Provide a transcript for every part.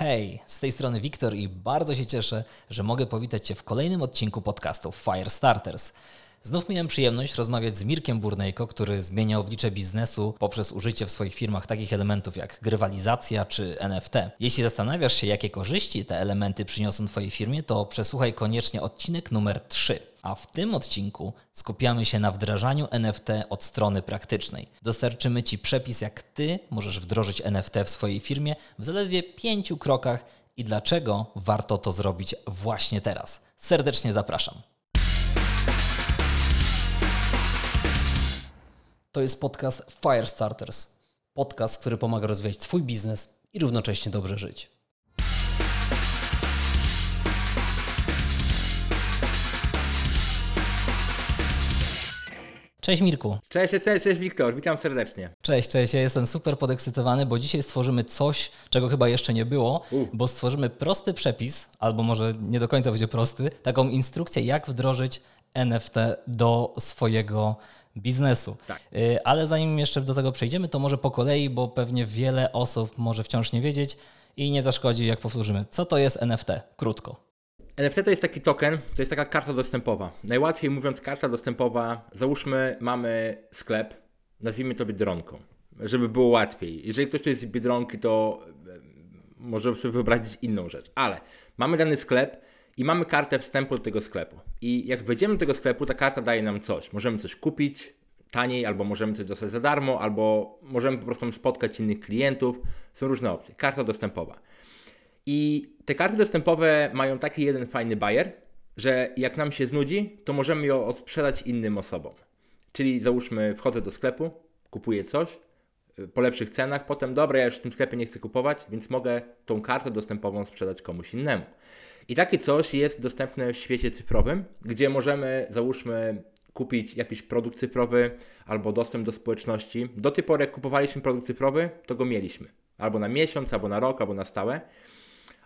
Hej, z tej strony Wiktor i bardzo się cieszę, że mogę powitać Cię w kolejnym odcinku podcastu Firestarters. Znów miałem przyjemność rozmawiać z Mirkiem Burnejko, który zmienia oblicze biznesu poprzez użycie w swoich firmach takich elementów jak grywalizacja czy NFT. Jeśli zastanawiasz się, jakie korzyści te elementy przyniosą Twojej firmie, to przesłuchaj koniecznie odcinek numer 3. A w tym odcinku skupiamy się na wdrażaniu NFT od strony praktycznej. Dostarczymy Ci przepis, jak Ty możesz wdrożyć NFT w swojej firmie w zaledwie pięciu krokach i dlaczego warto to zrobić właśnie teraz. Serdecznie zapraszam. To jest podcast Firestarters. Podcast, który pomaga rozwijać Twój biznes i równocześnie dobrze żyć. Cześć Mirku. Cześć, cześć, cześć Wiktor, witam serdecznie. Cześć, cześć. Ja jestem super podekscytowany, bo dzisiaj stworzymy coś, czego chyba jeszcze nie było, U. bo stworzymy prosty przepis, albo może nie do końca będzie prosty, taką instrukcję, jak wdrożyć NFT do swojego biznesu. Tak. Y, Ale zanim jeszcze do tego przejdziemy, to może po kolei, bo pewnie wiele osób może wciąż nie wiedzieć i nie zaszkodzi, jak powtórzymy. Co to jest NFT? Krótko. NFT to jest taki token, to jest taka karta dostępowa. Najłatwiej mówiąc, karta dostępowa, załóżmy, mamy sklep, nazwijmy to Biedronką, żeby było łatwiej. Jeżeli ktoś tu jest z Biedronki, to e, możemy sobie wyobrazić inną rzecz, ale mamy dany sklep i mamy kartę wstępu do tego sklepu. I jak wejdziemy do tego sklepu, ta karta daje nam coś. Możemy coś kupić taniej, albo możemy coś dostać za darmo, albo możemy po prostu spotkać innych klientów. Są różne opcje. Karta dostępowa. I te karty dostępowe mają taki jeden fajny bajer, że jak nam się znudzi, to możemy ją odsprzedać innym osobom. Czyli załóżmy, wchodzę do sklepu, kupuję coś y, po lepszych cenach, potem dobra, ja już w tym sklepie nie chcę kupować, więc mogę tą kartę dostępową sprzedać komuś innemu. I takie coś jest dostępne w świecie cyfrowym, gdzie możemy, załóżmy, kupić jakiś produkt cyfrowy albo dostęp do społeczności. Do tej pory, jak kupowaliśmy produkt cyfrowy, to go mieliśmy. Albo na miesiąc, albo na rok, albo na stałe.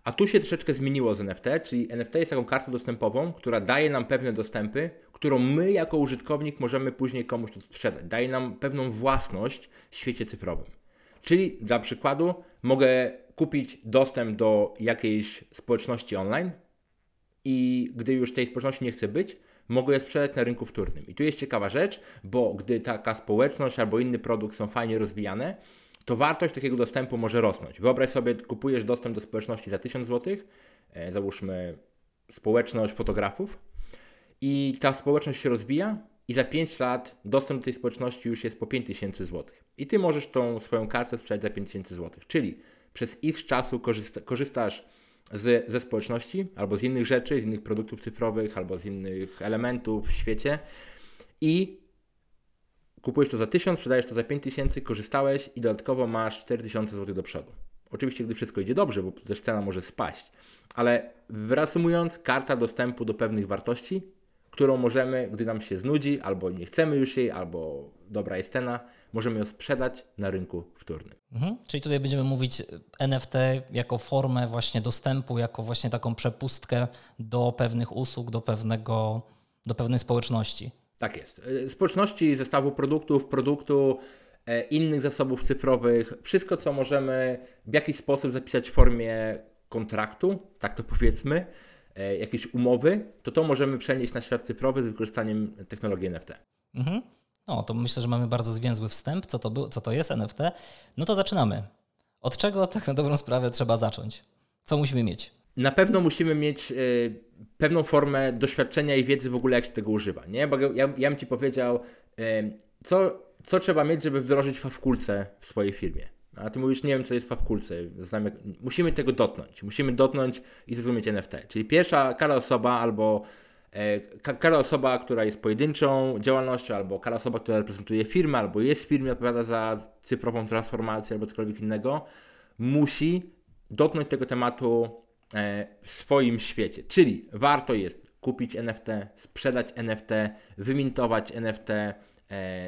A tu się troszeczkę zmieniło z NFT, czyli NFT jest taką kartą dostępową, która daje nam pewne dostępy, którą my jako użytkownik możemy później komuś sprzedać. Daje nam pewną własność w świecie cyfrowym. Czyli dla przykładu mogę kupić dostęp do jakiejś społeczności online i gdy już tej społeczności nie chce być, mogę je sprzedać na rynku wtórnym. I tu jest ciekawa rzecz, bo gdy taka społeczność albo inny produkt są fajnie rozwijane, to wartość takiego dostępu może rosnąć. Wyobraź sobie, kupujesz dostęp do społeczności za 1000 zł, e, załóżmy społeczność fotografów, i ta społeczność się rozwija, i za 5 lat dostęp do tej społeczności już jest po 5000 zł. I ty możesz tą swoją kartę sprzedać za 5000 zł. Czyli przez ich czasu korzysta, korzystasz z, ze społeczności, albo z innych rzeczy, z innych produktów cyfrowych, albo z innych elementów w świecie i kupujesz to za 1000, sprzedajesz to za 5000, korzystałeś i dodatkowo masz 4000 zł do przodu. Oczywiście, gdy wszystko idzie dobrze, bo też cena może spaść, ale reasumując, karta dostępu do pewnych wartości, którą możemy, gdy nam się znudzi, albo nie chcemy już jej, albo dobra jest cena, możemy ją sprzedać na rynku wtórnym. Mhm. Czyli tutaj będziemy mówić NFT jako formę właśnie dostępu, jako właśnie taką przepustkę do pewnych usług, do, pewnego, do pewnej społeczności. Tak jest. E, Społeczności, zestawu produktów, produktu, e, innych zasobów cyfrowych, wszystko co możemy w jakiś sposób zapisać w formie kontraktu, tak to powiedzmy, e, jakiejś umowy, to to możemy przenieść na świat cyfrowy z wykorzystaniem technologii NFT. Mhm. No, to myślę, że mamy bardzo zwięzły wstęp, co to, był, co to jest NFT. No to zaczynamy. Od czego tak na dobrą sprawę trzeba zacząć? Co musimy mieć? Na pewno musimy mieć e, pewną formę doświadczenia i wiedzy w ogóle, jak się tego używa, nie? Bo ja, ja bym Ci powiedział, e, co, co trzeba mieć, żeby wdrożyć fawkulce w swojej firmie. A Ty mówisz, nie wiem, co jest fawkulce. Znam, jak... Musimy tego dotknąć. Musimy dotknąć i zrozumieć NFT. Czyli pierwsza, każda osoba albo e, ka- każda osoba, która jest pojedynczą działalnością, albo każda osoba, która reprezentuje firmę, albo jest w firmie, odpowiada za cyfrową transformację, albo cokolwiek innego, musi dotknąć tego tematu e, w swoim świecie. Czyli warto jest kupić NFT, sprzedać NFT, wymintować NFT,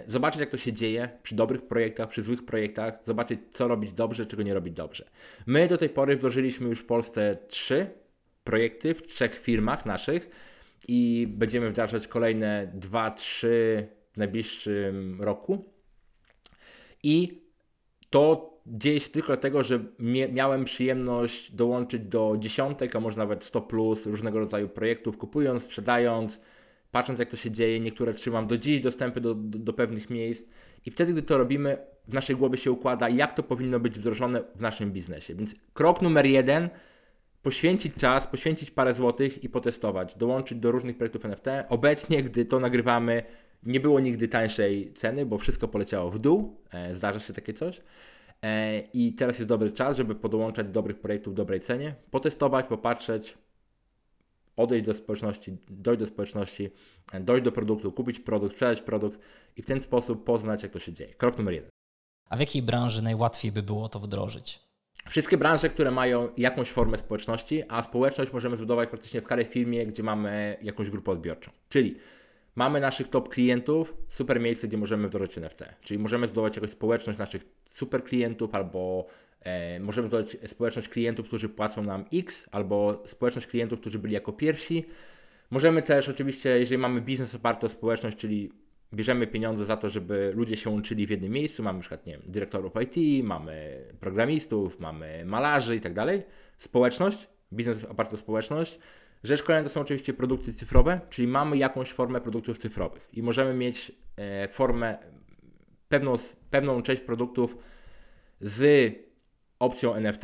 zobaczyć jak to się dzieje przy dobrych projektach, przy złych projektach, zobaczyć co robić dobrze, czego nie robić dobrze. My do tej pory wdrożyliśmy już w Polsce trzy projekty w trzech firmach naszych i będziemy wdrażać kolejne dwa, trzy w najbliższym roku. I to dzieje się tylko dlatego, że miałem przyjemność dołączyć do dziesiątek, a może nawet 100 plus różnego rodzaju projektów, kupując, sprzedając, patrząc jak to się dzieje. Niektóre trzymam do dziś dostępy do, do, do pewnych miejsc i wtedy, gdy to robimy, w naszej głowie się układa, jak to powinno być wdrożone w naszym biznesie. Więc krok numer jeden, poświęcić czas, poświęcić parę złotych i potestować, dołączyć do różnych projektów NFT. Obecnie, gdy to nagrywamy, nie było nigdy tańszej ceny, bo wszystko poleciało w dół, e, zdarza się takie coś. E, I teraz jest dobry czas, żeby podłączać dobrych projektów w dobrej cenie, potestować, popatrzeć, odejść do społeczności, dojść do społeczności, dojść do produktu, kupić produkt, sprzedać produkt i w ten sposób poznać, jak to się dzieje. Krok numer jeden. A w jakiej branży najłatwiej by było to wdrożyć? Wszystkie branże, które mają jakąś formę społeczności, a społeczność możemy zbudować praktycznie w każdej firmie, gdzie mamy jakąś grupę odbiorczą. Czyli mamy naszych top klientów, super miejsce, gdzie możemy wdrożyć NFT. Czyli możemy zbudować jakąś społeczność naszych super klientów, albo możemy zbudować społeczność klientów, którzy płacą nam X, albo społeczność klientów, którzy byli jako pierwsi. Możemy też oczywiście, jeżeli mamy biznes oparty o społeczność, czyli bierzemy pieniądze za to, żeby ludzie się łączyli w jednym miejscu. Mamy przykład, nie wiem, dyrektorów IT, mamy programistów, mamy malarzy i tak dalej. Społeczność, biznes oparty o społeczność. Rzecz kolejna to są oczywiście produkty cyfrowe, czyli mamy jakąś formę produktów cyfrowych i możemy mieć e, formę, pewną, pewną część produktów z opcją NFT,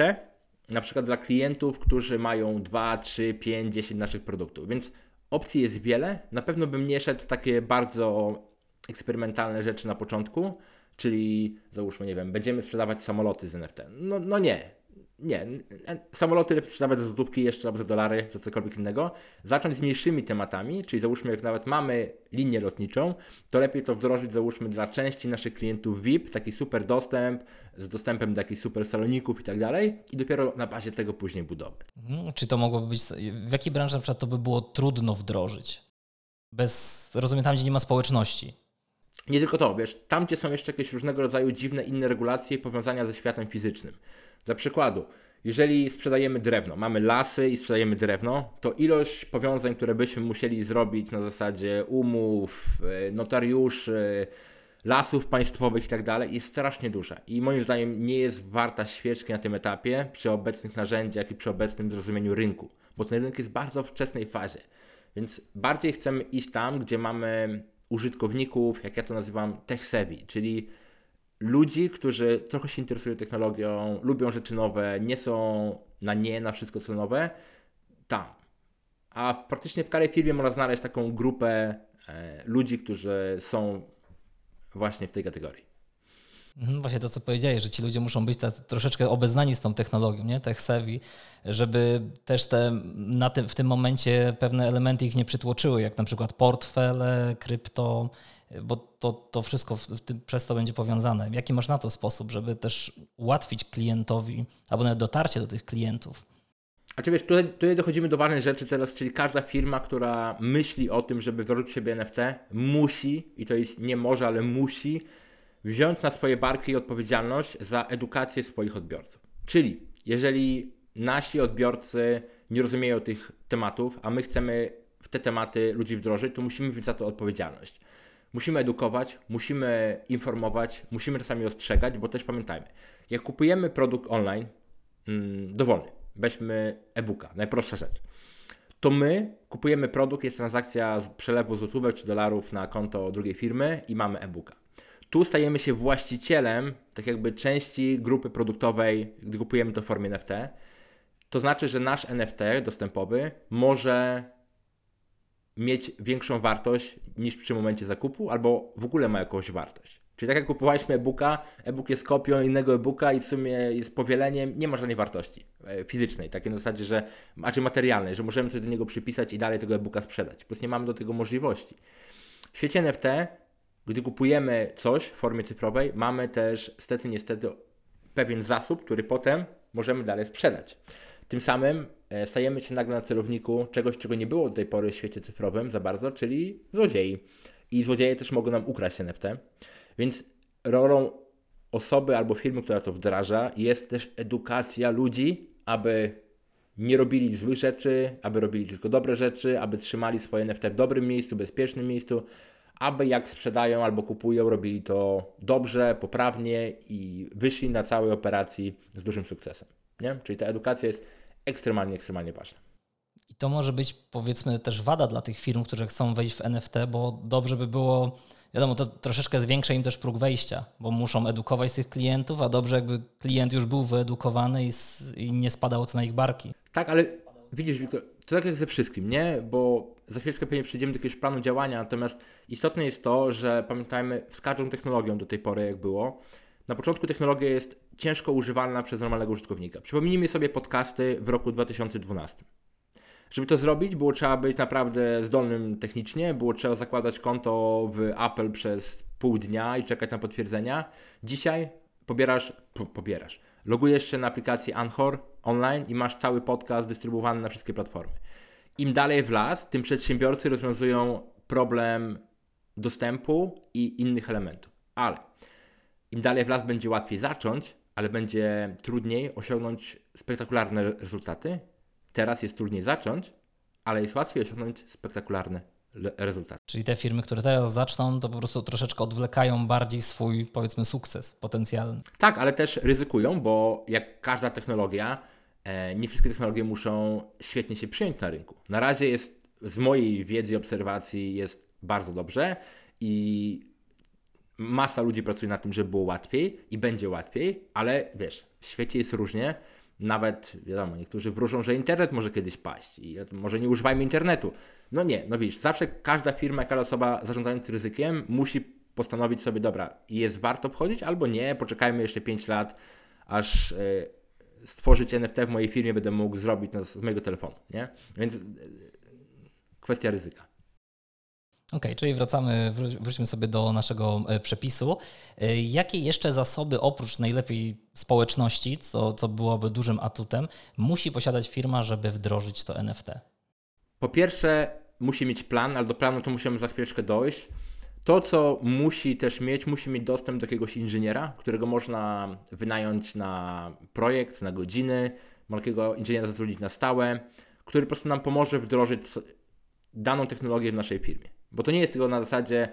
na przykład dla klientów, którzy mają 2, 3, 5, 10 naszych produktów. Więc opcji jest wiele. Na pewno bym nie szedł w takie bardzo eksperymentalne rzeczy na początku, czyli załóżmy, nie wiem, będziemy sprzedawać samoloty z NFT. No, no nie, nie. Samoloty lepiej sprzedawać za złotówki jeszcze albo za dolary, za cokolwiek innego. Zacząć z mniejszymi tematami, czyli załóżmy, jak nawet mamy linię lotniczą, to lepiej to wdrożyć, załóżmy, dla części naszych klientów VIP, taki super dostęp, z dostępem do jakichś super saloników i tak dalej, i dopiero na bazie tego później budować. Mhm. Czy to mogłoby być, w jakiej branży na przykład to by było trudno wdrożyć? Bez, rozumiem, tam gdzie nie ma społeczności. Nie tylko to, wiesz, tam gdzie są jeszcze jakieś różnego rodzaju dziwne inne regulacje i powiązania ze światem fizycznym. Dla przykładu, jeżeli sprzedajemy drewno, mamy lasy i sprzedajemy drewno, to ilość powiązań, które byśmy musieli zrobić na zasadzie umów, e, notariuszy, lasów państwowych i tak jest strasznie duża. I moim zdaniem nie jest warta świeczki na tym etapie przy obecnych narzędziach i przy obecnym zrozumieniu rynku, bo ten rynek jest bardzo wczesnej fazie. Więc bardziej chcemy iść tam, gdzie mamy użytkowników, jak ja to nazywam, tech savvy, czyli ludzi, którzy trochę się interesują technologią, lubią rzeczy nowe, nie są na nie, na wszystko co nowe, tam. A praktycznie w każdej firmie można znaleźć taką grupę e, ludzi, którzy są właśnie w tej kategorii. Mhm, właśnie to, co powiedziałeś, że ci ludzie muszą być troszeczkę obeznani z tą technologią, nie? tech savvy, żeby też te, na tym, w tym momencie pewne elementy ich nie przytłoczyły, jak na przykład portfele, krypto, bo to, to wszystko w, tym, przez to będzie powiązane. Jaki masz na to sposób, żeby też ułatwić klientowi, albo nawet dotarcie do tych klientów? A czy wiesz, tutaj, tutaj dochodzimy do ważnej rzeczy teraz, czyli każda firma, która myśli o tym, żeby w siebie NFT, musi, i to jest nie może, ale musi, wziąć na swoje barki odpowiedzialność za edukację swoich odbiorców. Czyli jeżeli nasi odbiorcy nie rozumieją tych tematów, a my chcemy w te tematy ludzi wdrożyć, to musimy wziąć za to odpowiedzialność. Musimy edukować, musimy informować, musimy czasami ostrzegać, bo też pamiętajmy, jak kupujemy produkt online, mm, dowolny, weźmy e-booka, najprostsza rzecz, to my kupujemy produkt, jest transakcja z przelewu złotówek czy dolarów na konto drugiej firmy i mamy e-booka. Tu stajemy się właścicielem, tak jakby części grupy produktowej, gdy kupujemy to w formie NFT. To znaczy, że nasz NFT dostępowy może mieć większą wartość niż przy momencie zakupu, albo w ogóle ma jakąś wartość. Czyli tak jak kupowaliśmy e-booka, e-book jest kopią innego e-booka i w sumie jest powieleniem, nie ma żadnej wartości e, fizycznej, takiej na zasadzie, że, znaczy materialnej, że możemy coś do niego przypisać i dalej tego e-booka sprzedać. Plus nie mamy do tego możliwości. W świecie NFT, gdy kupujemy coś w formie cyfrowej, mamy też stety niestety pewien zasób, który potem możemy dalej sprzedać. Tym samym e, stajemy się nagle na celowniku czegoś, czego nie było do tej pory w świecie cyfrowym za bardzo, czyli złodziei. I złodzieje też mogą nam ukraść NFT. Więc rolą osoby albo firmy, która to wdraża, jest też edukacja ludzi, aby nie robili złych rzeczy, aby robili tylko dobre rzeczy, aby trzymali swoje NFT w dobrym miejscu, bezpiecznym miejscu, aby jak sprzedają albo kupują, robili to dobrze, poprawnie i wyszli na całej operacji z dużym sukcesem. Nie? Czyli ta edukacja jest ekstremalnie, ekstremalnie ważna. I to może być powiedzmy też wada dla tych firm, które chcą wejść w NFT, bo dobrze by było, wiadomo, to troszeczkę zwiększa im też próg wejścia, bo muszą edukować tych klientów, a dobrze jakby klient już był wyedukowany i, i nie spadało to na ich barki. Tak, ale widzisz, Wiktor, to tak jak ze wszystkim, nie? Bo za chwileczkę pewnie przejdziemy do jakiegoś planu działania, natomiast istotne jest to, że pamiętajmy, z każdą technologią do tej pory, jak było, na początku technologia jest ciężko używalna przez normalnego użytkownika. Przypomnijmy sobie podcasty w roku 2012. Żeby to zrobić, było trzeba być naprawdę zdolnym technicznie, było trzeba zakładać konto w Apple przez pół dnia i czekać na potwierdzenia. Dzisiaj pobierasz, po, pobierasz, logujesz się na aplikację Anchor online i masz cały podcast dystrybuowany na wszystkie platformy. Im dalej w las, tym przedsiębiorcy rozwiązują problem dostępu i innych elementów. Ale im dalej w las będzie łatwiej zacząć, ale będzie trudniej osiągnąć spektakularne rezultaty. Teraz jest trudniej zacząć, ale jest łatwiej osiągnąć spektakularne rezultaty. Czyli te firmy, które teraz zaczną, to po prostu troszeczkę odwlekają bardziej swój, powiedzmy, sukces potencjalny. Tak, ale też ryzykują, bo jak każda technologia, e, nie wszystkie technologie muszą świetnie się przyjąć na rynku. Na razie jest, z mojej wiedzy i obserwacji, jest bardzo dobrze i masa ludzi pracuje na tym, żeby było łatwiej i będzie łatwiej, ale wiesz, w świecie jest różnie. Nawet, wiadomo, niektórzy wróżą, że internet może kiedyś paść i może nie używajmy internetu. No nie, no widzisz, zawsze każda firma, każda osoba zarządzająca ryzykiem musi postanowić sobie, dobra, jest warto obchodzić albo nie, poczekajmy jeszcze 5 lat, aż yy, stworzyć NFT w mojej firmie będę mógł zrobić z mojego telefonu, nie? Więc yy, kwestia ryzyka. OK, czyli wracamy, wróćmy sobie do naszego e, przepisu. E, jakie jeszcze zasoby, oprócz najlepiej społeczności, co, co byłoby dużym atutem, musi posiadać firma, żeby wdrożyć to NFT? Po pierwsze, musi mieć plan, ale do planu to musimy za chwileczkę dojść. To, co musi też mieć, musi mieć dostęp do jakiegoś inżyniera, którego można wynająć na projekt, na godziny, takiego inżyniera zatrudnić na stałe, który po prostu nam pomoże wdrożyć daną technologię w naszej firmie. Bo to nie jest tylko na zasadzie,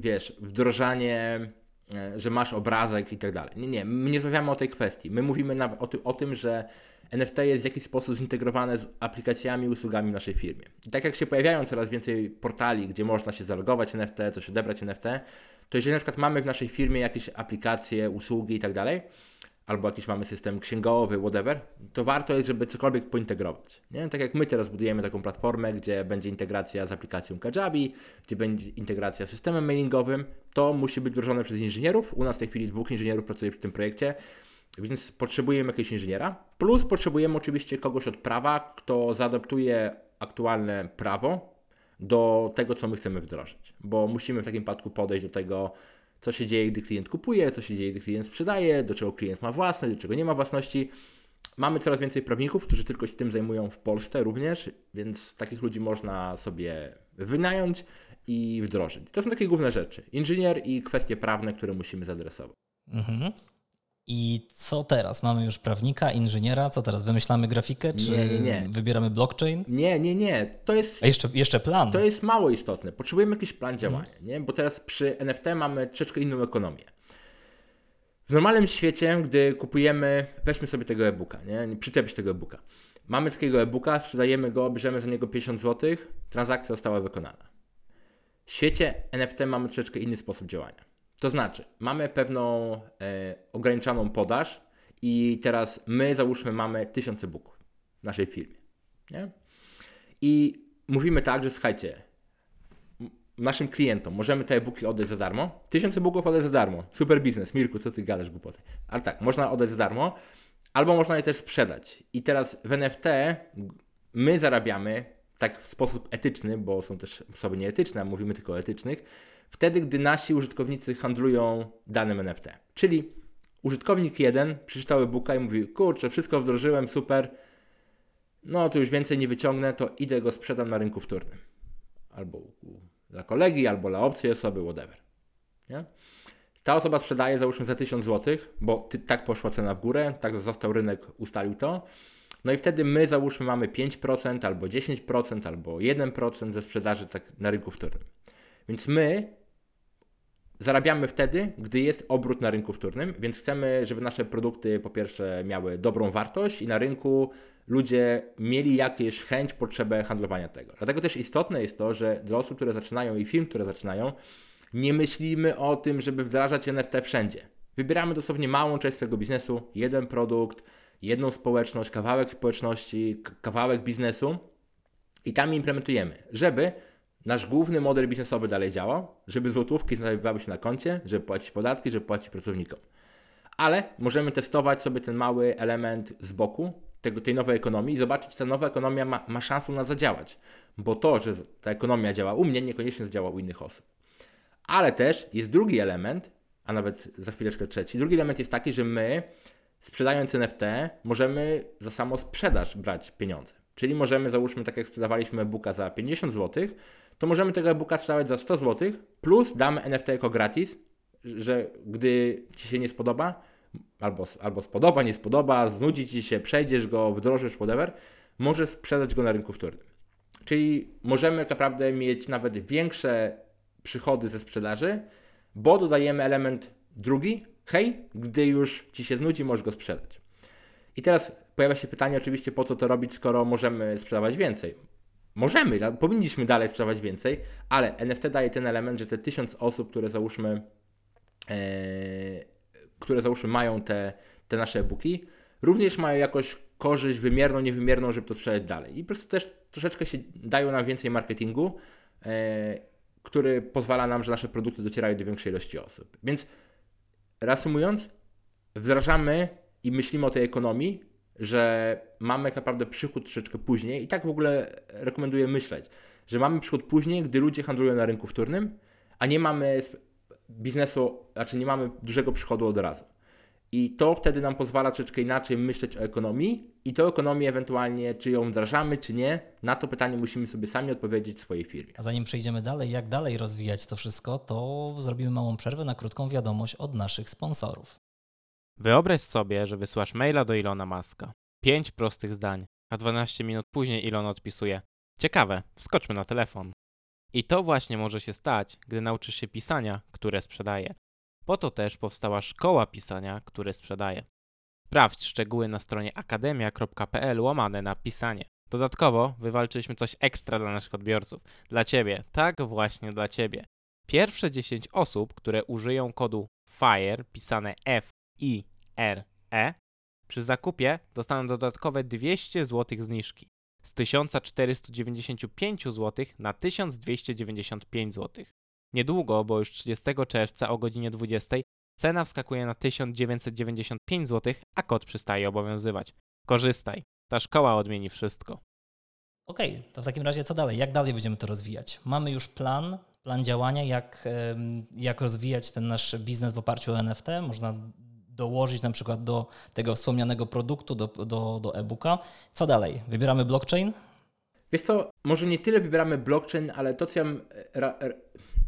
wiesz, wdrożanie, e, że masz obrazek i tak dalej. Nie, nie, my nie rozmawiamy o tej kwestii. My mówimy na, o, ty, o tym, że NFT jest w jakiś sposób zintegrowane z aplikacjami i usługami w naszej firmie. I tak jak się pojawiają coraz więcej portali, gdzie można się zalogować NFT, coś odebrać NFT, to jeżeli na przykład mamy w naszej firmie jakieś aplikacje, usługi i tak dalej, albo jakiś mamy system księgowy, whatever, to warto jest, żeby cokolwiek pointegrować. Nie? Tak jak my teraz budujemy taką platformę, gdzie będzie integracja z aplikacją Kajabi, gdzie będzie integracja z systemem mailingowym, to musi być wdrożone przez inżynierów. U nas w tej chwili dwóch inżynierów pracuje przy tym projekcie, więc potrzebujemy jakiegoś inżyniera. Plus potrzebujemy oczywiście kogoś od prawa, kto zaadaptuje aktualne prawo do tego, co my chcemy wdrożyć. Bo musimy w takim przypadku podejść do tego, co się dzieje, gdy klient kupuje, co się dzieje, gdy klient sprzedaje, do czego klient ma własność, do czego nie ma własności. Mamy coraz więcej prawników, którzy tylko się tym zajmują w Polsce również, więc takich ludzi można sobie wynająć i wdrożyć. To są takie główne rzeczy. Inżynier i kwestie prawne, które musimy zadresować. Mhm. I co teraz? Mamy już prawnika, inżyniera, co teraz? Wymyślamy grafikę, czy nie, nie, nie. wybieramy blockchain? Nie, nie, nie. To jest. A jeszcze, jeszcze plan. To jest mało istotne. Potrzebujemy jakiś plan działania, hmm. nie? Bo teraz przy NFT mamy troszeczkę inną ekonomię. W normalnym świecie, gdy kupujemy, weźmy sobie tego e-booka, nie? Przyczepić tego e-booka. Mamy takiego e-booka, sprzedajemy go, bierzemy za niego 50 zł, transakcja została wykonana. W świecie NFT mamy troszeczkę inny sposób działania. To znaczy, mamy pewną e, ograniczoną podaż i teraz my, załóżmy, mamy tysiące booków w naszej firmie. Nie? I mówimy tak, że słuchajcie, naszym klientom możemy te e-booki oddać za darmo. Tysiące booków oddać za darmo. Super biznes. Mirku, co ty gadasz głupoty. Ale tak, można oddać za darmo, albo można je też sprzedać. I teraz w NFT my zarabiamy tak w sposób etyczny, bo są też osoby nieetyczne, mówimy tylko o etycznych, wtedy, gdy nasi użytkownicy handlują danym NFT. Czyli użytkownik jeden przeczytał e-booka i mówi, kurczę, wszystko wdrożyłem, super, no to już więcej nie wyciągnę, to idę go sprzedam na rynku wtórnym. Albo dla kolegi, albo dla obcej osoby, whatever. Nie? Ta osoba sprzedaje załóżmy za 1000 zł, bo ty, tak poszła cena w górę, tak został rynek, ustalił to. No i wtedy my załóżmy mamy 5% albo 10% albo 1% ze sprzedaży tak na rynku wtórnym. Więc my zarabiamy wtedy, gdy jest obrót na rynku wtórnym, więc chcemy, żeby nasze produkty po pierwsze miały dobrą wartość i na rynku ludzie mieli jakąś chęć, potrzebę handlowania tego. Dlatego też istotne jest to, że dla osób, które zaczynają i firm, które zaczynają, nie myślimy o tym, żeby wdrażać NFT wszędzie. Wybieramy dosłownie małą część swojego biznesu, jeden produkt, jedną społeczność, kawałek społeczności, kawałek biznesu i tam implementujemy, żeby nasz główny model biznesowy dalej działał, żeby złotówki znajdowały się na koncie, żeby płacić podatki, żeby płacić pracownikom. Ale możemy testować sobie ten mały element z boku tego, tej nowej ekonomii i zobaczyć, czy ta nowa ekonomia ma, ma szansę na zadziałać. Bo to, że ta ekonomia działa u mnie, niekoniecznie zadziała u innych osób. Ale też jest drugi element, a nawet za chwileczkę trzeci. Drugi element jest taki, że my sprzedając NFT możemy za samo sprzedaż brać pieniądze. Czyli możemy, załóżmy, tak jak sprzedawaliśmy e-booka za 50 zł, to możemy tego e-booka sprzedawać za 100 zł, plus damy NFT jako gratis, że gdy Ci się nie spodoba, albo, albo spodoba, nie spodoba, znudzi Ci się, przejdziesz go, wdrożysz, whatever, możesz sprzedać go na rynku wtórnym. Czyli możemy tak naprawdę mieć nawet większe przychody ze sprzedaży, bo dodajemy element drugi, hej, gdy już Ci się znudzi, możesz go sprzedać. I teraz pojawia się pytanie oczywiście, po co to robić, skoro możemy sprzedawać więcej. Możemy, powinniśmy dalej sprzedawać więcej, ale NFT daje ten element, że te tysiąc osób, które załóżmy, e, które załóżmy mają te, te nasze e-booki, również mają jakoś korzyść wymierną, niewymierną, żeby to sprzedać dalej. I po prostu też troszeczkę się dają nam więcej marketingu, e, który pozwala nam, że nasze produkty docierają do większej ilości osób. Więc reasumując, wdrażamy i myślimy o tej ekonomii, że mamy tak naprawdę przychód troszeczkę później i tak w ogóle rekomenduję myśleć, że mamy przychód później, gdy ludzie handlują na rynku wtórnym, a nie mamy biznesu, znaczy nie mamy dużego przychodu od razu. I to wtedy nam pozwala troszeczkę inaczej myśleć o ekonomii i tą ekonomię ewentualnie, czy ją wdrażamy, czy nie, na to pytanie musimy sobie sami odpowiedzieć w swojej firmie. A zanim przejdziemy dalej, jak dalej rozwijać to wszystko, to zrobimy małą przerwę na krótką wiadomość od naszych sponsorów. Wyobraź sobie, że wysyłasz maila do Ilona Maska. Pięć prostych zdań, a 12 minut później Ilon odpisuje: Ciekawe, wskoczmy na telefon. I to właśnie może się stać, gdy nauczysz się pisania, które sprzedaje. Po to też powstała szkoła pisania, które sprzedaje. Sprawdź szczegóły na stronie akademia.pl łamane na pisanie. Dodatkowo wywalczyliśmy coś ekstra dla naszych odbiorców. Dla Ciebie, tak właśnie dla Ciebie. Pierwsze 10 osób, które użyją kodu FIRE, pisane F i R E przy zakupie dostaną dodatkowe 200 zł zniżki z 1495 zł na 1295 zł. Niedługo, bo już 30 czerwca o godzinie 20 cena wskakuje na 1995 zł, a kod przestaje obowiązywać. Korzystaj, ta szkoła odmieni wszystko. Okej, okay, to w takim razie co dalej? Jak dalej będziemy to rozwijać? Mamy już plan, plan działania, jak, jak rozwijać ten nasz biznes w oparciu o NFT. Można dołożyć na przykład do tego wspomnianego produktu, do, do, do e-booka. Co dalej? Wybieramy blockchain? Wiesz co, może nie tyle wybieramy blockchain, ale to, co ja bym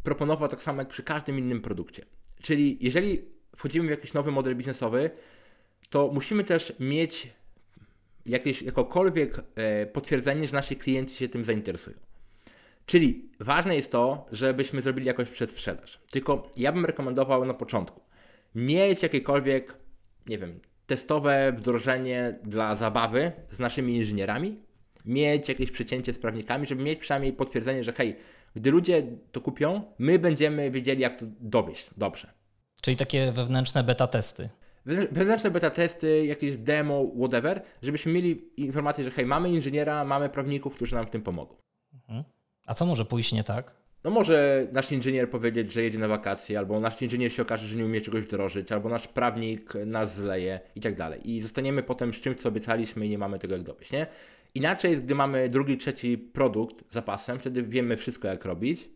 proponował tak samo jak przy każdym innym produkcie. Czyli jeżeli wchodzimy w jakiś nowy model biznesowy, to musimy też mieć jakieś, jakokolwiek e, potwierdzenie, że nasi klienci się tym zainteresują. Czyli ważne jest to, żebyśmy zrobili jakąś przedsprzedaż. Tylko ja bym rekomendował na początku mieć jakiekolwiek, nie wiem, testowe wdrożenie dla zabawy z naszymi inżynierami, mieć jakieś przecięcie z prawnikami, żeby mieć przynajmniej potwierdzenie, że hej, gdy ludzie to kupią, my będziemy wiedzieli, jak to dowieść dobrze. Czyli takie wewnętrzne beta testy. Wewnętrzne beta testy, jakieś demo, whatever, żebyśmy mieli informację, że hej, mamy inżyniera, mamy prawników, którzy nam w tym pomogą. Mhm. A co może pójść nie tak? No może nasz inżynier powiedzieć, że jedzie na wakacje, albo nasz inżynier się okaże, że nie umie czegoś wdrożyć, albo nasz prawnik nas zleje i tak dalej. I zostaniemy potem z czymś, co obiecaliśmy i nie mamy tego jak dowieść, nie? Inaczej jest, gdy mamy drugi, trzeci produkt zapasem, wtedy wiemy wszystko jak robić,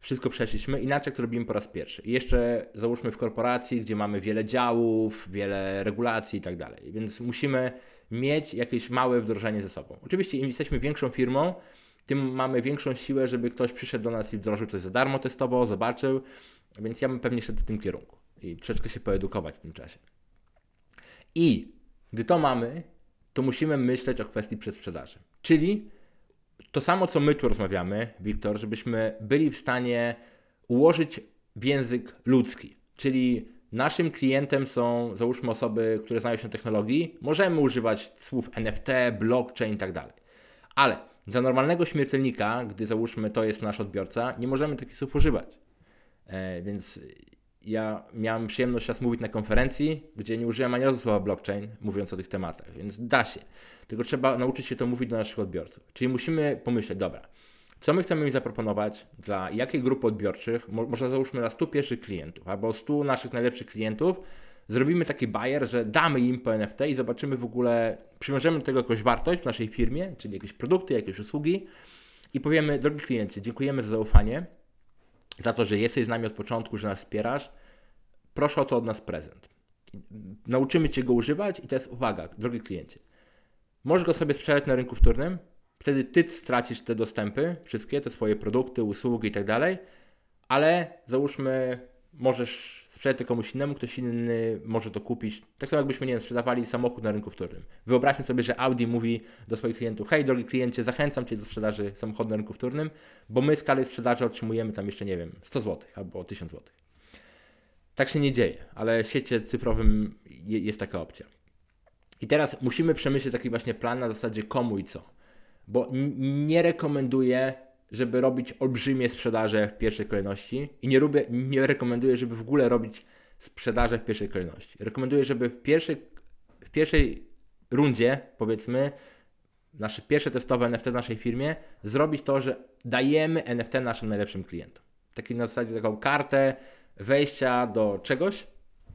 wszystko przeszliśmy, inaczej to robimy po raz pierwszy. I jeszcze załóżmy w korporacji, gdzie mamy wiele działów, wiele regulacji i tak dalej. Więc musimy mieć jakieś małe wdrożenie ze sobą. Oczywiście im jesteśmy większą firmą, tym mamy większą siłę, żeby ktoś przyszedł do nas i wdrożył coś za darmo testowo, zobaczył, więc ja bym pewnie szedł w tym kierunku i troszeczkę się poedukować w tym czasie. I gdy to mamy, to musimy myśleć o kwestii przedsprzedaży. Czyli to samo, co my tu rozmawiamy, Wiktor, żebyśmy byli w stanie ułożyć w język ludzki. Czyli naszym klientem są, załóżmy, osoby, które znają się technologii. Możemy używać słów NFT, blockchain i tak dalej. Ale dla normalnego śmiertelnika, gdy załóżmy to jest nasz odbiorca, nie możemy takich słów używać. E, więc ja miałem przyjemność raz mówić na konferencji, gdzie nie użyłem ani razu słowa blockchain, mówiąc o tych tematach, więc da się. Tylko trzeba nauczyć się to mówić do naszych odbiorców. Czyli musimy pomyśleć, dobra, co my chcemy im zaproponować, dla jakiej grupy odbiorczych, mo może załóżmy na 100 pierwszych klientów, albo 100 naszych najlepszych klientów, zrobimy taki bajer, że damy im po NFT i zobaczymy w ogóle, przywiążemy do tego jakąś wartość w naszej firmie, czyli jakieś produkty, jakieś usługi i powiemy, drogi kliencie, dziękujemy za zaufanie, za to, że jesteś z nami od początku, że nas wspierasz. Proszę o to od nas prezent. Nauczymy Cię go używać i jest uwaga, drogi kliencie. Możesz go sobie sprzedać na rynku wtórnym, wtedy Ty stracisz te dostępy, wszystkie te swoje produkty, usługi i tak dalej, ale załóżmy, możesz sprzedać to komuś innemu, ktoś inny może to kupić. Tak samo jakbyśmy, nie wiem, sprzedawali samochód na rynku wtórnym. Wyobraźmy sobie, że Audi mówi do swoich klientów, hej drogi kliencie, zachęcam Cię do sprzedaży samochodu na rynku wtórnym, bo my skali sprzedaży otrzymujemy tam jeszcze, nie wiem, 100 zł albo 1000 zł. Tak się nie dzieje, ale w świecie cyfrowym jest taka opcja. I teraz musimy przemyśleć taki właśnie plan na zasadzie komu i co. Bo nie rekomenduję żeby robić olbrzymie sprzedaże w pierwszej kolejności i nie, lubię, nie rekomenduję, żeby w ogóle robić sprzedaże w pierwszej kolejności. Rekomenduję, żeby w pierwszej, w pierwszej rundzie, powiedzmy, nasze pierwsze testowe NFT w naszej firmie, zrobić to, że dajemy NFT naszym najlepszym klientom. Taki na zasadzie taką kartę wejścia do czegoś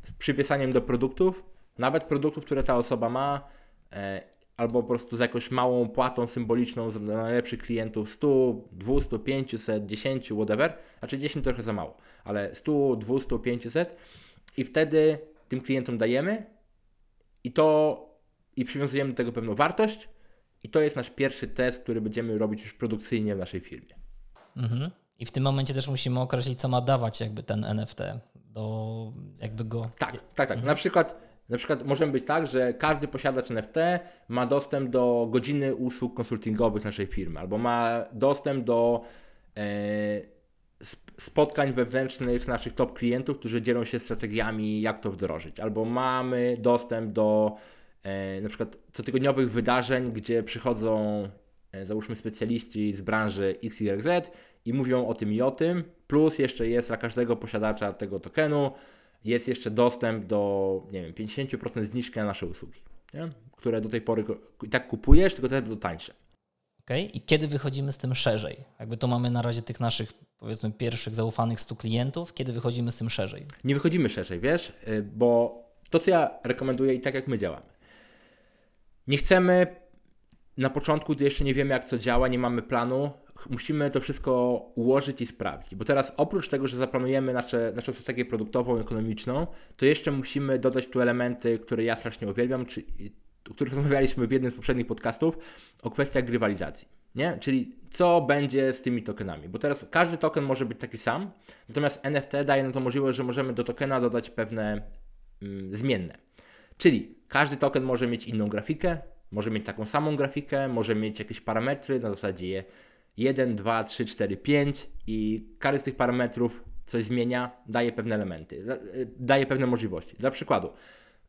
z przypiesaniem do produktów, nawet produktów, które ta osoba ma e, albo po prostu z jakąś małą płatą symboliczną za najlepszych klientów 100, 200, 500, 10, whatever. Znaczy 10 trochę za mało, ale 100, 200, 500 i wtedy tym klientom dajemy i to i przywiązujemy do tego pewną wartość i to jest nasz pierwszy test, który będziemy robić już produkcyjnie w naszej firmie. Mhm. I w tym momencie też musimy określić, co ma dawać jakby ten NFT do jakby go... Tak, tak, tak. Mhm. Na przykład na przykład może być tak, że każdy posiadacz NFT ma dostęp do godziny usług konsultingowych naszej firmy, albo ma dostęp do e, spotkań wewnętrznych naszych top klientów, którzy dzielą się strategiami, jak to wdrożyć, albo mamy dostęp do e, na przykład cotygodniowych wydarzeń, gdzie przychodzą e, załóżmy specjaliści z branży XYZ i mówią o tym i o tym, plus jeszcze jest dla każdego posiadacza tego tokenu jest jeszcze dostęp do, nie wiem, 50% zniżki na nasze usługi, nie? które do tej pory i tak kupujesz, tylko teraz będą tańsze. Okay. I kiedy wychodzimy z tym szerzej? Jakby tu mamy na razie tych naszych, powiedzmy, pierwszych zaufanych 100 klientów. Kiedy wychodzimy z tym szerzej? Nie wychodzimy szerzej, wiesz, y, bo to, co ja rekomenduję i tak jak my działamy. Nie chcemy na początku, gdy jeszcze nie wiemy, jak co działa, nie mamy planu, musimy to wszystko ułożyć i sprawdzić. Bo teraz oprócz tego, że zaplanujemy nasze, naszą strategię produktową, ekonomiczną, to jeszcze musimy dodać tu elementy, które ja strasznie uwielbiam, czy, o których rozmawialiśmy w jednym z poprzednich podcastów, o kwestiach grywalizacji. Nie? Czyli co będzie z tymi tokenami. Bo teraz każdy token może być taki sam, natomiast NFT daje nam to możliwość, że możemy do tokena dodać pewne mm, zmienne. Czyli każdy token może mieć inną grafikę, może mieć taką samą grafikę, może mieć jakieś parametry na zasadzie 1, 2, 3, 4, 5 i każdy z tych parametrów coś zmienia, daje pewne elementy, y, daje pewne możliwości. Dla przykładu,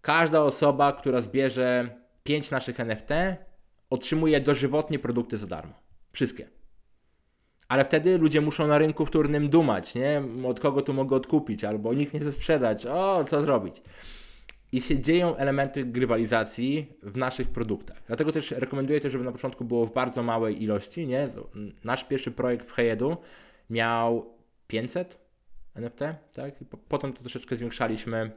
każda osoba, która zbierze 5 naszych NFT, otrzymuje dożywotnie produkty za darmo. Wszystkie. Ale wtedy ludzie muszą na rynku wtórnym dumać, nie? Od kogo tu mogę odkupić, albo nikt nie chce sprzedać, o, co zrobić i się dzieją elementy grywalizacji w naszych produktach. Dlatego też rekomenduję to, żeby na początku było w bardzo małej ilości. Nie? Nasz pierwszy projekt w Hejedu miał 500 NFT, tak? I po, potem to troszeczkę zwiększaliśmy.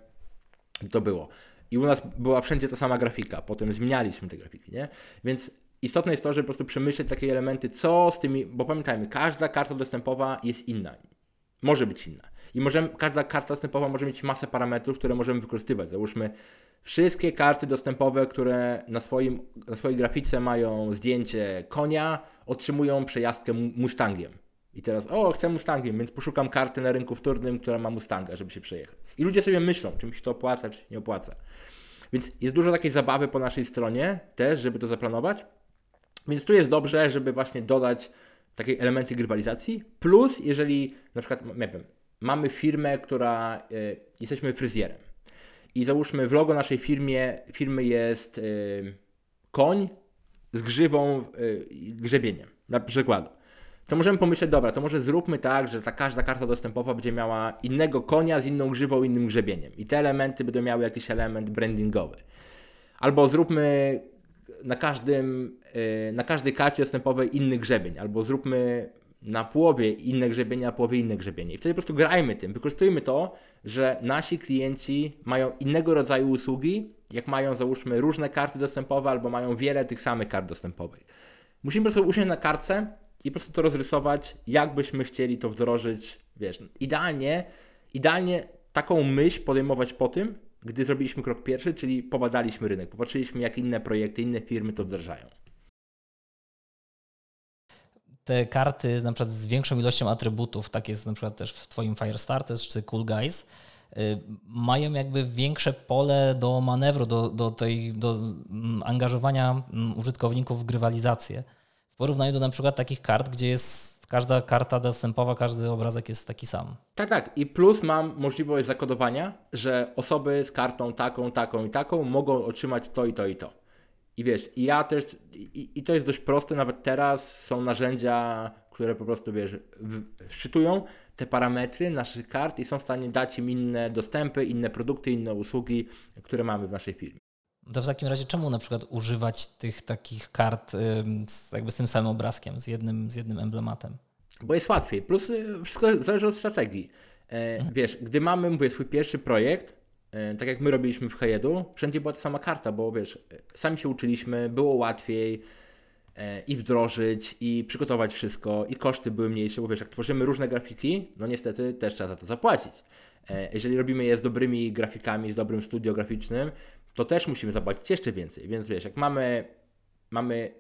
To było. I u nas była wszędzie ta sama grafika, potem zmienialiśmy te grafiki, nie? Więc istotne jest to, żeby po prostu przemyśleć takie elementy, co z tymi, bo pamiętajmy, każda karta dostępowa jest inna. Może być inna. I możemy, każda karta dostępowa może mieć masę parametrów, które możemy wykorzystywać. Załóżmy, wszystkie karty dostępowe, które na, swoim, na swojej grafice mają zdjęcie konia, otrzymują przejazdkę Mustangiem. I teraz, o, chcę Mustangiem, więc poszukam karty na rynku wtórnym, która ma Mustanga, żeby się przejechać. I ludzie sobie myślą, czy mi się to opłaca, czy nie opłaca. Więc jest dużo takiej zabawy po naszej stronie też, żeby to zaplanować. Więc tu jest dobrze, żeby właśnie dodać takie elementy grywalizacji. Plus, jeżeli na przykład, nie wiem, mamy firmę, która y, jesteśmy fryzjerem i załóżmy w logo naszej firmie, firmy jest y, koń z grzywą y, grzebieniem, na przykład. To możemy pomyśleć, dobra, to może zróbmy tak, że ta każda karta dostępowa będzie miała innego konia z inną grzywą, innym grzebieniem. I te elementy będą miały jakiś element brandingowy. Albo zróbmy na, każdym, na każdej karcie dostępowej inny grzebień, albo zróbmy na połowie inne grzebienie, na połowie inne grzebienie. I wtedy po prostu grajmy tym, wykorzystujmy to, że nasi klienci mają innego rodzaju usługi, jak mają załóżmy różne karty dostępowe, albo mają wiele tych samych kart dostępowych. Musimy po prostu usiąść na kartce i po prostu to rozrysować, jak byśmy chcieli to wdrożyć, wiesz, idealnie, idealnie taką myśl podejmować po tym, gdy zrobiliśmy krok pierwszy, czyli pobadaliśmy rynek, popatrzyliśmy, jak inne projekty, inne firmy to wdrażają. Te karty na przykład z większą ilością atrybutów, tak jest na przykład też w Twoim Firestarters czy Cool Guys, y, mają jakby większe pole do manewru, do, do, tej, do mm, angażowania mm, użytkowników w grywalizację. W porównaniu do na przykład takich kart, gdzie jest każda karta dostępowa, każdy obrazek jest taki sam. Tak, tak. I plus mam możliwość zakodowania, że osoby z kartą taką, taką i taką mogą otrzymać to i to i to. I wiesz, i ja też, i, i to jest dość proste, nawet teraz są narzędzia, które po prostu, wiesz, w, szczytują te parametry naszych kart i są w stanie dać im inne dostępy, inne produkty, inne usługi, które mamy w naszej firmie. To w takim razie czemu na przykład używać tych takich kart z, jakby z tym samym obrazkiem, z jednym, z jednym emblematem? Bo jest łatwiej. Plus y, wszystko zależy od strategii. E, mhm. Wiesz, gdy mamy, mówię, swój pierwszy projekt, tak jak my robiliśmy w Hejedu, wszędzie była ta sama karta, bo wiesz, sami się uczyliśmy, było łatwiej e, i wdrożyć, i przygotować wszystko, i koszty były mniejsze, bo wiesz, jak tworzymy różne grafiki, no niestety też trzeba za to zapłacić. Jeżeli robimy je z dobrymi grafikami, z dobrym studio graficznym, to też musimy zapłacić jeszcze więcej. Więc wiesz, jak mamy, mamy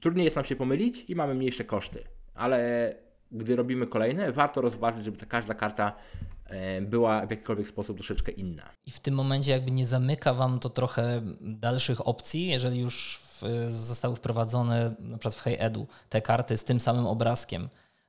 trudniej jest nam się pomylić i mamy mniejsze koszty, ale gdy robimy kolejne, warto rozważyć, żeby ta każda karta e, była w jakikolwiek sposób troszeczkę inna. I w tym momencie jakby nie zamyka Wam to trochę dalszych opcji, jeżeli już w, zostały wprowadzone na przykład w HeyEdu te karty z tym samym obrazkiem,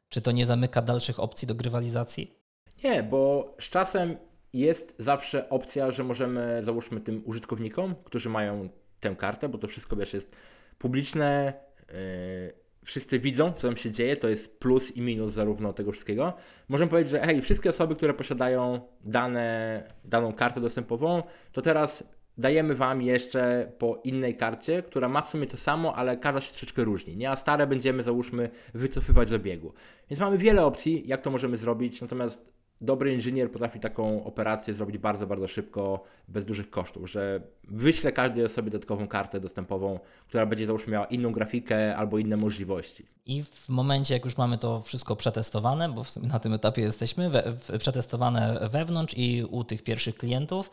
czy to nie zamyka dalszych opcji do grywalizacji? Nie, bo z czasem jest zawsze opcja, że możemy, załóżmy tym użytkownikom, którzy mają tę kartę, bo to wszystko wiesz, jest publiczne, yy, wszyscy widzą, co tam się dzieje, to jest plus i minus zarówno tego wszystkiego. Możemy powiedzieć, że hej, wszystkie osoby, które posiadają dane, daną kartę dostępową, to teraz dajemy Wam jeszcze po innej karcie, która ma w sumie to samo, ale każda się troszeczkę różni, nie? A stare będziemy, załóżmy, wycofywać z obiegu. Więc mamy wiele opcji, jak to możemy zrobić, natomiast dobry inżynier potrafi taką operację zrobić bardzo, bardzo szybko, bez dużych kosztów, że wyśle każdej osobie dodatkową kartę dostępową, która będzie załóżmy miała inną grafikę albo inne możliwości. I w momencie, jak już mamy to wszystko przetestowane, bo w sumie na tym etapie jesteśmy, we, w, przetestowane wewnątrz i u tych pierwszych klientów,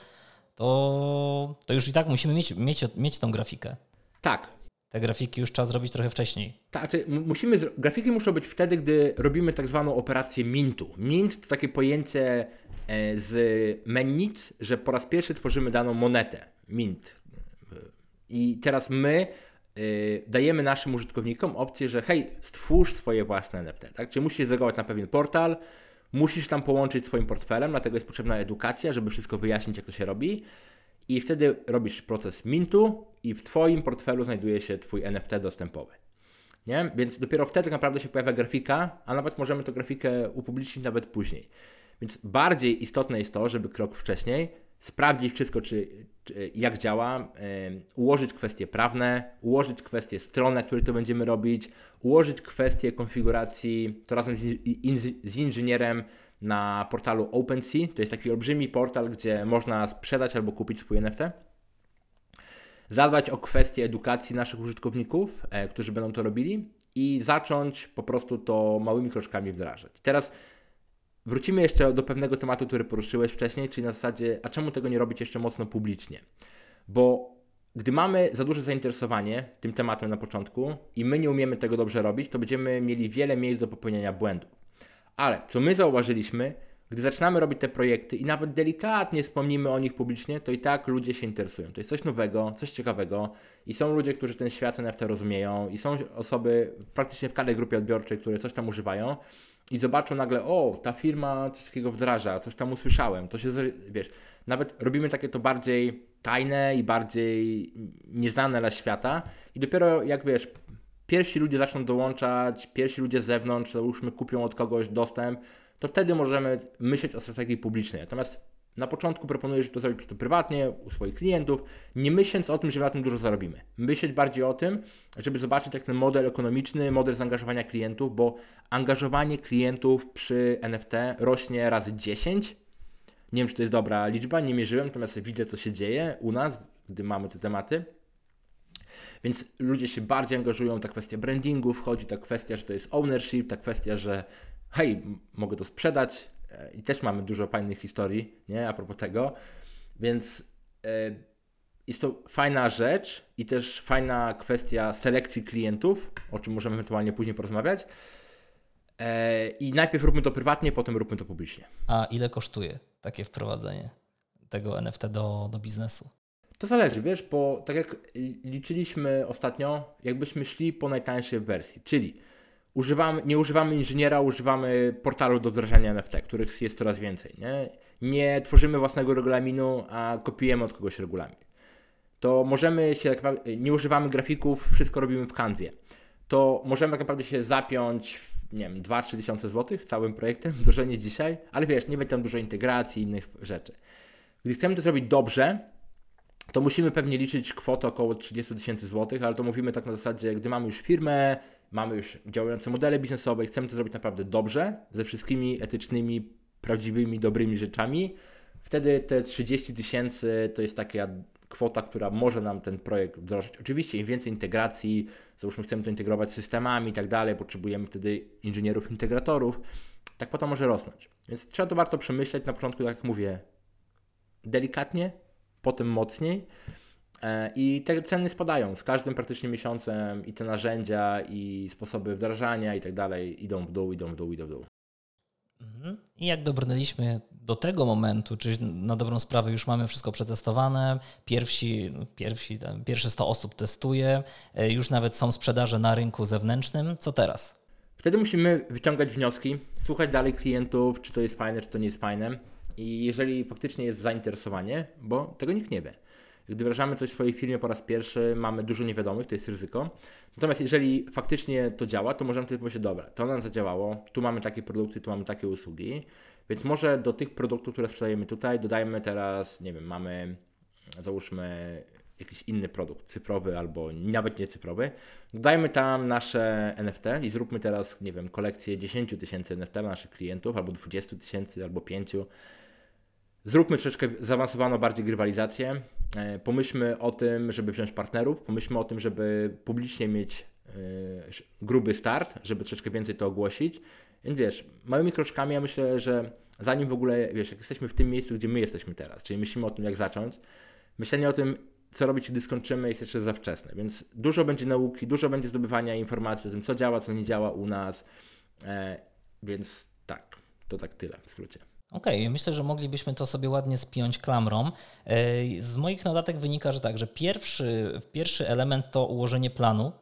to, to już i tak musimy mieć, mieć, mieć tą grafikę. Tak, te grafiki już trzeba zrobić trochę wcześniej. Tak, znaczy musimy, grafiki muszą być wtedy, gdy robimy tak zwaną operację mintu. Mint to takie pojęcie e, z Mennic, że po raz pierwszy tworzymy daną monetę. Mint. I teraz my y, dajemy naszym użytkownikom opcję, że hej, stwórz swoje własne NFT. Tak? Czyli musisz zalogować na pewien portal, musisz tam połączyć swoim portfelem, dlatego jest potrzebna edukacja, żeby wszystko wyjaśnić, jak to się robi. I wtedy robisz proces mintu i w Twoim portfelu znajduje się Twój NFT dostępowy. Nie? Więc dopiero wtedy tak naprawdę się pojawia grafika, a nawet możemy tę grafikę upublicznić nawet później. Więc bardziej istotne jest to, żeby krok wcześniej sprawdzić wszystko, czy, czy jak działa, yy, ułożyć kwestie prawne, ułożyć kwestie strony, na to będziemy robić, ułożyć kwestie konfiguracji, to razem z, in, z inżynierem na portalu OpenSea. To jest taki olbrzymi portal, gdzie można sprzedać albo kupić swój NFT. Zadbać o kwestie edukacji naszych użytkowników, e, którzy będą to robili i zacząć po prostu to małymi kroczkami wdrażać. Teraz wrócimy jeszcze do pewnego tematu, który poruszyłeś wcześniej, czyli na zasadzie, a czemu tego nie robić jeszcze mocno publicznie? Bo gdy mamy za duże zainteresowanie tym tematem na początku i my nie umiemy tego dobrze robić, to będziemy mieli wiele miejsc do popełniania błędów. Ale co my zauważyliśmy, gdy zaczynamy robić te projekty i nawet delikatnie wspomnimy o nich publicznie, to i tak ludzie się interesują. To jest coś nowego, coś ciekawego i są ludzie, którzy ten świat NFT rozumieją i są osoby praktycznie w każdej grupie odbiorczej, które coś tam używają i zobaczą nagle, o, ta firma coś takiego wdraża, coś tam usłyszałem, to się, wiesz, nawet robimy takie to bardziej tajne i bardziej nieznane dla świata i dopiero jak wiesz, pierwsi ludzie zaczną dołączać, pierwsi ludzie z zewnątrz, załóżmy kupią od kogoś dostęp, to wtedy możemy myśleć o strategii publicznej. Natomiast na początku proponuję, żeby to zrobić to prywatnie, u swoich klientów, nie myśląc o tym, że na tym dużo zarobimy. Myśleć bardziej o tym, żeby zobaczyć jak ten model ekonomiczny, model zaangażowania klientów, bo angażowanie klientów przy NFT rośnie razy 10. Nie wiem, czy to jest dobra liczba, nie mierzyłem, natomiast widzę, co się dzieje u nas, gdy mamy te tematy. Więc ludzie się bardziej angażują, ta kwestia brandingu wchodzi, ta kwestia, że to jest ownership, ta kwestia, że hej, mogę to sprzedać e, i też mamy dużo fajnych historii, nie, a propos tego, więc e, jest to fajna rzecz i też fajna kwestia selekcji klientów, o czym możemy ewentualnie później porozmawiać. E, I najpierw róbmy to prywatnie, potem róbmy to publicznie. A ile kosztuje takie wprowadzenie tego NFT do, do biznesu? To zależy, wiesz, bo tak jak liczyliśmy ostatnio, jakbyśmy szli po najtańszej wersji, czyli używamy, nie używamy inżyniera, używamy portalu do wdrażania NFT, których jest coraz więcej. Nie, nie tworzymy własnego regulaminu, a kopiujemy od kogoś regulamin. To możemy się, nie używamy grafików, wszystko robimy w kanwie. To możemy tak naprawdę się zapiąć, nie wiem, 2-3 tysiące złotych całym projektem, wdrożenie dzisiaj, ale wiesz, nie będzie tam dużo integracji i innych rzeczy. Gdy chcemy to zrobić dobrze, to musimy pewnie liczyć kwotę około 30 tysięcy złotych, ale to mówimy tak na zasadzie, gdy mamy już firmę, mamy już działające modele biznesowe i chcemy to zrobić naprawdę dobrze, ze wszystkimi etycznymi, prawdziwymi, dobrymi rzeczami, wtedy te 30 tysięcy to jest taka kwota, która może nam ten projekt wdrożyć. Oczywiście im więcej integracji, załóżmy chcemy to integrować z systemami i tak dalej, potrzebujemy wtedy inżynierów, integratorów, tak potem może rosnąć. Więc trzeba to warto przemyśleć na początku, jak mówię, delikatnie, potem mocniej. E, I te ceny spadają z każdym praktycznie miesiącem i te narzędzia i sposoby wdrażania i tak dalej idą w dół, idą w dół, idą w dół. Mhm. I jak dobrnęliśmy do tego momentu, czyli na dobrą sprawę już mamy wszystko przetestowane, pierwsi, pierwsi, pierwsze 100 osób testuje, e, już nawet są sprzedaże na rynku zewnętrznym, co teraz? Wtedy musimy wyciągać wnioski, słuchać dalej klientów, czy to jest fajne, czy to nie jest fajne. I jeżeli faktycznie jest zainteresowanie, bo tego nikt nie wie. Gdy wdrażamy coś w swojej firmie po raz pierwszy, mamy dużo niewiadomych, to jest ryzyko. Natomiast jeżeli faktycznie to działa, to możemy wtedy powiedzieć, dobra, to nam zadziałało, tu mamy takie produkty, tu mamy takie usługi, więc może do tych produktów, które sprzedajemy tutaj, dodajmy teraz, nie wiem, mamy, załóżmy jakiś inny produkt, cyfrowy albo nawet nie cyfrowy, dodajmy tam nasze NFT i zróbmy teraz, nie wiem, kolekcję 10 tysięcy NFT dla naszych klientów, albo 20 tysięcy, albo 5 Zróbmy troszeczkę zaawansowaną bardziej grywalizację. E, pomyślmy o tym, żeby wziąć partnerów, pomyślmy o tym, żeby publicznie mieć e, gruby start, żeby troszeczkę więcej to ogłosić. Więc wiesz, małymi kroczkami ja myślę, że zanim w ogóle, wiesz, jak jesteśmy w tym miejscu, gdzie my jesteśmy teraz, czyli myślimy o tym, jak zacząć, myślenie o tym, co robić, gdy skończymy, jest jeszcze za wczesne. Więc dużo będzie nauki, dużo będzie zdobywania informacji o tym, co działa, co nie działa u nas. E, więc tak, to tak tyle w skrócie. Okej, okay, myślę, że moglibyśmy to sobie ładnie spiąć klamrą. E, z moich notatek wynika, że tak, że pierwszy, pierwszy element to ułożenie planu.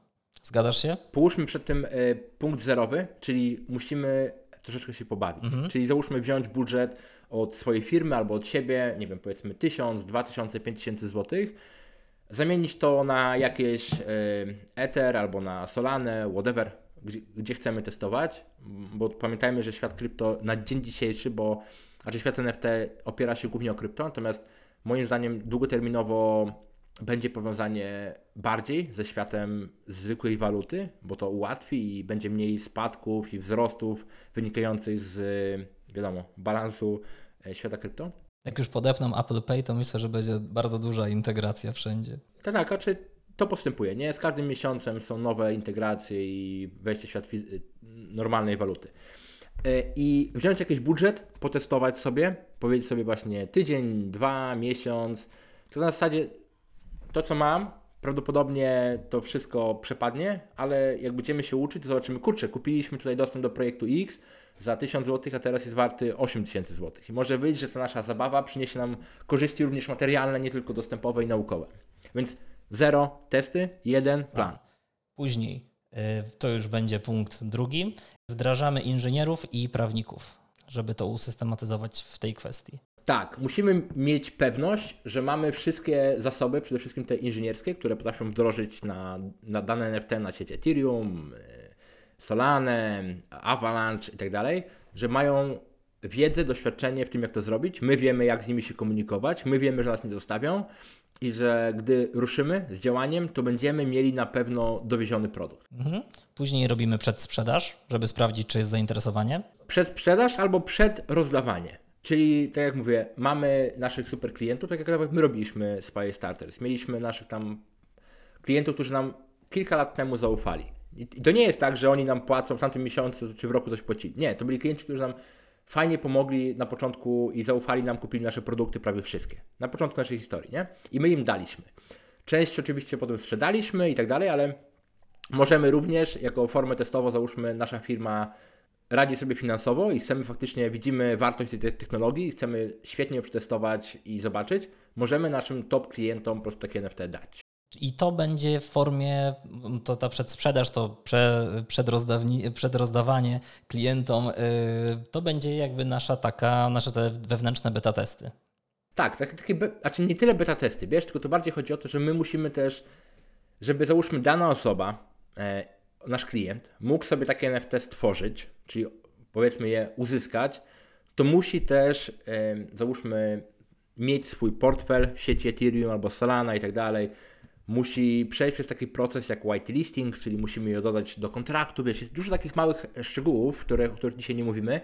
Zgadzasz się? Połóżmy przed tym e, punkt zerowy, czyli musimy troszeczkę się pobawić. Mhm. Czyli załóżmy wziąć budżet od swojej firmy albo od siebie, nie wiem, powiedzmy 1000, 2000, 5000 złotych, zamienić to na jakieś e, Ether albo na Solanę, whatever, gdzie, gdzie, chcemy testować, bo pamiętajmy, że świat krypto na dzień dzisiejszy, bo znaczy świat NFT opiera się głównie o krypto, natomiast moim zdaniem długoterminowo będzie powiązanie bardziej ze światem zwykłej waluty, bo to ułatwi i będzie mniej spadków i wzrostów wynikających z, wiadomo, balansu e, świata krypto. Jak już podepną Apple Pay, to myślę, że będzie bardzo duża integracja wszędzie. Tak, tak, znaczy to postępuje. Nie z każdym miesiącem są nowe integracje i wejście w świat normalnej waluty. E, I wziąć jakiś budżet, potestować sobie, powiedzieć sobie właśnie tydzień, dwa, miesiąc. To na zasadzie to, co mam, prawdopodobnie to wszystko przepadnie, ale jak będziemy się uczyć, to zobaczymy, kurczę, kupiliśmy tutaj dostęp do projektu X, za 1000 zł, a teraz jest warty 8000 zł. I może być, że ta nasza zabawa przyniesie nam korzyści również materialne, nie tylko dostępowe i naukowe. Więc zero testy, jeden plan. Później, y, to już będzie punkt drugi, wdrażamy inżynierów i prawników, żeby to usystematyzować w tej kwestii. Tak, musimy mieć pewność, że mamy wszystkie zasoby, przede wszystkim te inżynierskie, które potrafią wdrożyć na, na dane NFT na sieci Ethereum, y, Solane, Avalanche i tak dalej, że mają wiedzę, doświadczenie w tym, jak to zrobić. My wiemy, jak z nimi się komunikować, my wiemy, że nas nie zostawią i że gdy ruszymy z działaniem, to będziemy mieli na pewno dowieziony produkt. Mhm. Później robimy przedsprzedaż, żeby sprawdzić, czy jest zainteresowanie. Przed sprzedaż albo przed rozdawanie. Czyli, tak jak mówię, mamy naszych super klientów, tak jak my robiliśmy Spy Starters. Mieliśmy naszych tam klientów, którzy nam kilka lat temu zaufali. I to nie jest tak, że oni nam płacą w tamtym miesiącu czy w roku coś płacili. Nie, to byli klienci, którzy nam fajnie pomogli na początku i zaufali nam, kupili nasze produkty prawie wszystkie. Na początku naszej historii, nie? I my im daliśmy. Część oczywiście potem sprzedaliśmy i tak dalej, ale możemy również jako formę testową, załóżmy, nasza firma radzi sobie finansowo i chcemy faktycznie, widzimy wartość tej technologii, chcemy świetnie ją przetestować i zobaczyć, możemy naszym top klientom po prostu takie NFT dać. I to będzie w formie, to ta przedsprzedaż, to prze, przedrozdawanie klientom, yy, to będzie jakby nasza taka, nasze te wewnętrzne beta testy. Tak, tak takie, znaczy nie tyle beta testy, wiesz, tylko to bardziej chodzi o to, że my musimy też, żeby załóżmy dana osoba, e, nasz klient, mógł sobie takie NFT stworzyć, czyli powiedzmy je uzyskać, to musi też, e, załóżmy, mieć swój portfel w sieci Ethereum albo Solana i tak dalej, musi przejść przez taki proces jak whitelisting, czyli musimy je dodać do kontraktu, wiesz, jest dużo takich małych szczegółów, które, o których dzisiaj nie mówimy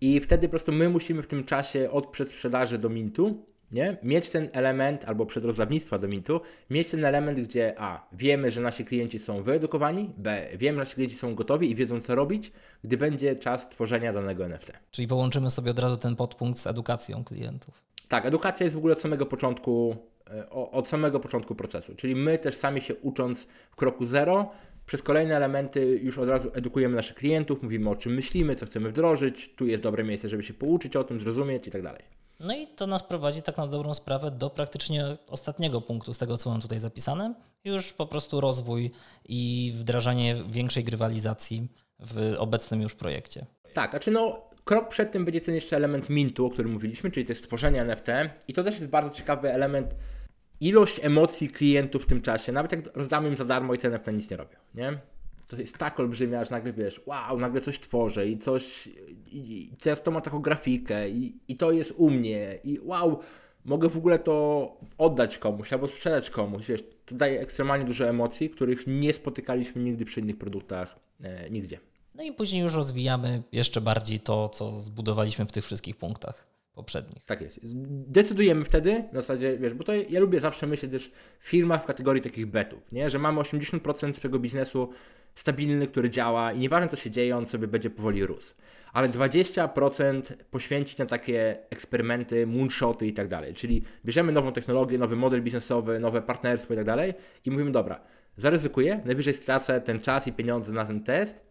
i wtedy po prostu my musimy w tym czasie od przedsprzedaży do mintu nie? mieć ten element, albo przedrozdawnictwa do mintu, mieć ten element, gdzie a, wiemy, że nasi klienci są wyedukowani, b, wiemy, że nasi klienci są gotowi i wiedzą, co robić, gdy będzie czas tworzenia danego NFT. Czyli połączymy sobie od razu ten podpunkt z edukacją klientów. Tak, edukacja jest w ogóle od samego początku Od samego początku procesu. Czyli my też sami się ucząc w kroku zero, przez kolejne elementy już od razu edukujemy naszych klientów, mówimy o czym myślimy, co chcemy wdrożyć, tu jest dobre miejsce, żeby się pouczyć o tym, zrozumieć i tak dalej. No i to nas prowadzi tak na dobrą sprawę do praktycznie ostatniego punktu z tego, co mam tutaj zapisane. Już po prostu rozwój i wdrażanie większej grywalizacji w obecnym już projekcie. Tak, znaczy no krok przed tym będzie ten jeszcze element mintu, o którym mówiliśmy, czyli to jest stworzenie NFT i to też jest bardzo ciekawy element ilość emocji klientów w tym czasie, nawet jak rozdamy im za darmo i ten NFT nic nie robią, nie? To jest tak olbrzymia, że nagle wiesz, wow, nagle coś tworzę i coś, i, często ma taką grafikę i, i to jest u mnie i wow, mogę w ogóle to oddać komuś albo sprzedać komuś, wiesz, to daje ekstremalnie dużo emocji, których nie spotykaliśmy nigdy przy innych produktach, e, nigdzie. No i później już rozwijamy jeszcze bardziej to, co zbudowaliśmy w tych wszystkich punktach poprzednich. Tak jest. Decydujemy wtedy, w zasadzie, wiesz, bo to ja lubię zawsze myśleć też w firmach w kategorii takich betów, nie? że mamy 80% swojego biznesu stabilny, który działa i nieważne co się dzieje, on sobie będzie powoli rósł. Ale 20% poświęcić na takie eksperymenty, moonshoty i tak dalej. Czyli bierzemy nową technologię, nowy model biznesowy, nowe partnerstwo i tak dalej i mówimy, dobra, zaryzykuję, najwyżej stracę ten czas i pieniądze na ten test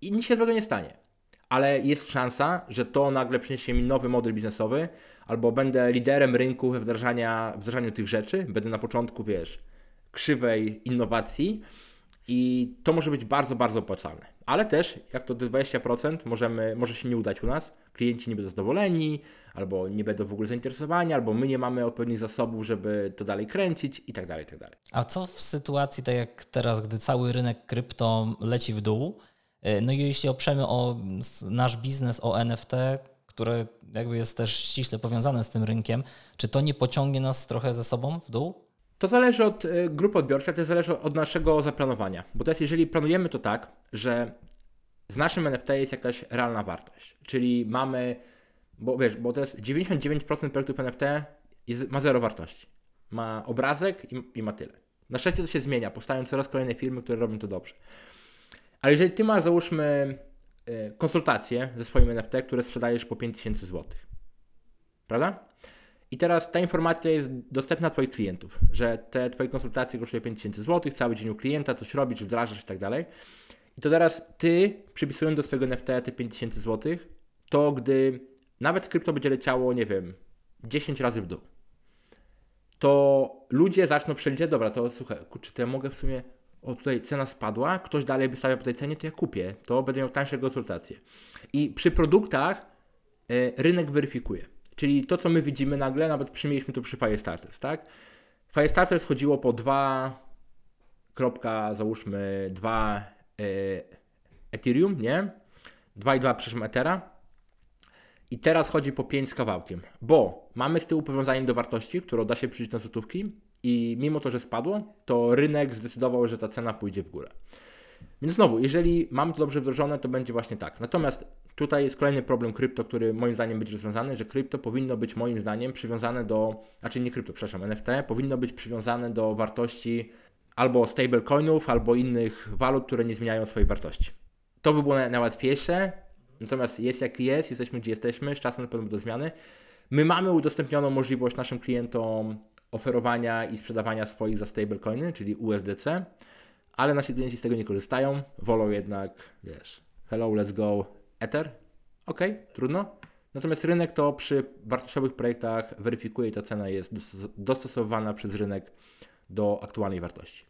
i nic się tego nie stanie ale jest szansa, że to nagle przyniesie mi nowy model biznesowy, albo będę liderem rynku we wdrażania, wdrażaniu tych rzeczy, będę na początku, wiesz, krzywej innowacji i to może być bardzo, bardzo opłacalne. Ale też, jak to 20%, możemy, może się nie udać u nas, klienci nie będą zadowoleni, albo nie będą w ogóle zainteresowani, albo my nie mamy odpowiednich zasobów, żeby to dalej kręcić i tak dalej, tak dalej. A co w sytuacji, tak jak teraz, gdy cały rynek krypto leci w dół, no i jeśli oprzemy o nasz biznes o NFT, które jakby jest też ściśle powiązane z tym rynkiem, czy to nie pociągnie nas trochę ze sobą w dół? To zależy od e, grupy odbiorczej, to zależy od naszego zaplanowania. Bo teraz, jeżeli planujemy to tak, że z naszym NFT jest jakaś realna wartość, czyli mamy, bo wiesz, bo to jest 99% projektów NFT jest, ma zero wartości. Ma obrazek i, i ma tyle. Na szczęście to się zmienia, powstają coraz kolejne firmy, które robią to dobrze. Ale jeżeli ty masz, załóżmy, e, konsultacje ze swoim NFT, które sprzedajesz po 5000 zł, prawda? I teraz ta informacja jest dostępna dla Twoich klientów, że te Twoje konsultacje kosztują 5000 zł, cały dzień u klienta, coś robisz, wdrażasz i tak dalej. I to teraz ty, przypisując do swojego NFT te 5000 zł, to gdy nawet krypto będzie leciało, nie wiem, 10 razy w dół, to ludzie zaczną przeliczać, dobra, to słuchaj, kurczę, to ja mogę w sumie, o tutaj cena spadła, ktoś dalej wystawia po tej cenie, to ja kupię, to będę miał tańsze konsultacje. I przy produktach e, rynek weryfikuje. Czyli to, co my widzimy nagle, nawet przymieliśmy to przy Firestarters, tak? Firestarters chodziło po 2, kropka, załóżmy 2 e, Ethereum, nie? 2,2 przecież Ethera. I teraz chodzi po 5 z kawałkiem, bo mamy z tyłu powiązanie do wartości, którą da się przyjrzeć na złotówki i mimo to, że spadło, to rynek zdecydował, że ta cena pójdzie w górę. Więc znowu, jeżeli mamy to dobrze wdrożone, to będzie właśnie tak. Natomiast tutaj jest kolejny problem krypto, który moim zdaniem będzie rozwiązany, że krypto powinno być moim zdaniem przywiązane do, znaczy nie krypto, przepraszam, NFT, powinno być przywiązane do wartości albo stablecoinów, albo innych walut, które nie zmieniają swojej wartości. To by było najłatwiejsze, natomiast jest jak jest, jesteśmy gdzie jesteśmy, z czasem na pewno będą zmiany. My mamy udostępnioną możliwość naszym klientom oferowania i sprzedawania swoich za stablecoiny, czyli USDC, ale nasi klienci z tego nie korzystają, wolą jednak, wiesz, hello, let's go, Ether, ok, trudno. Natomiast rynek to przy wartościowych projektach weryfikuje ta cena jest dostosowana przez rynek do aktualnej wartości.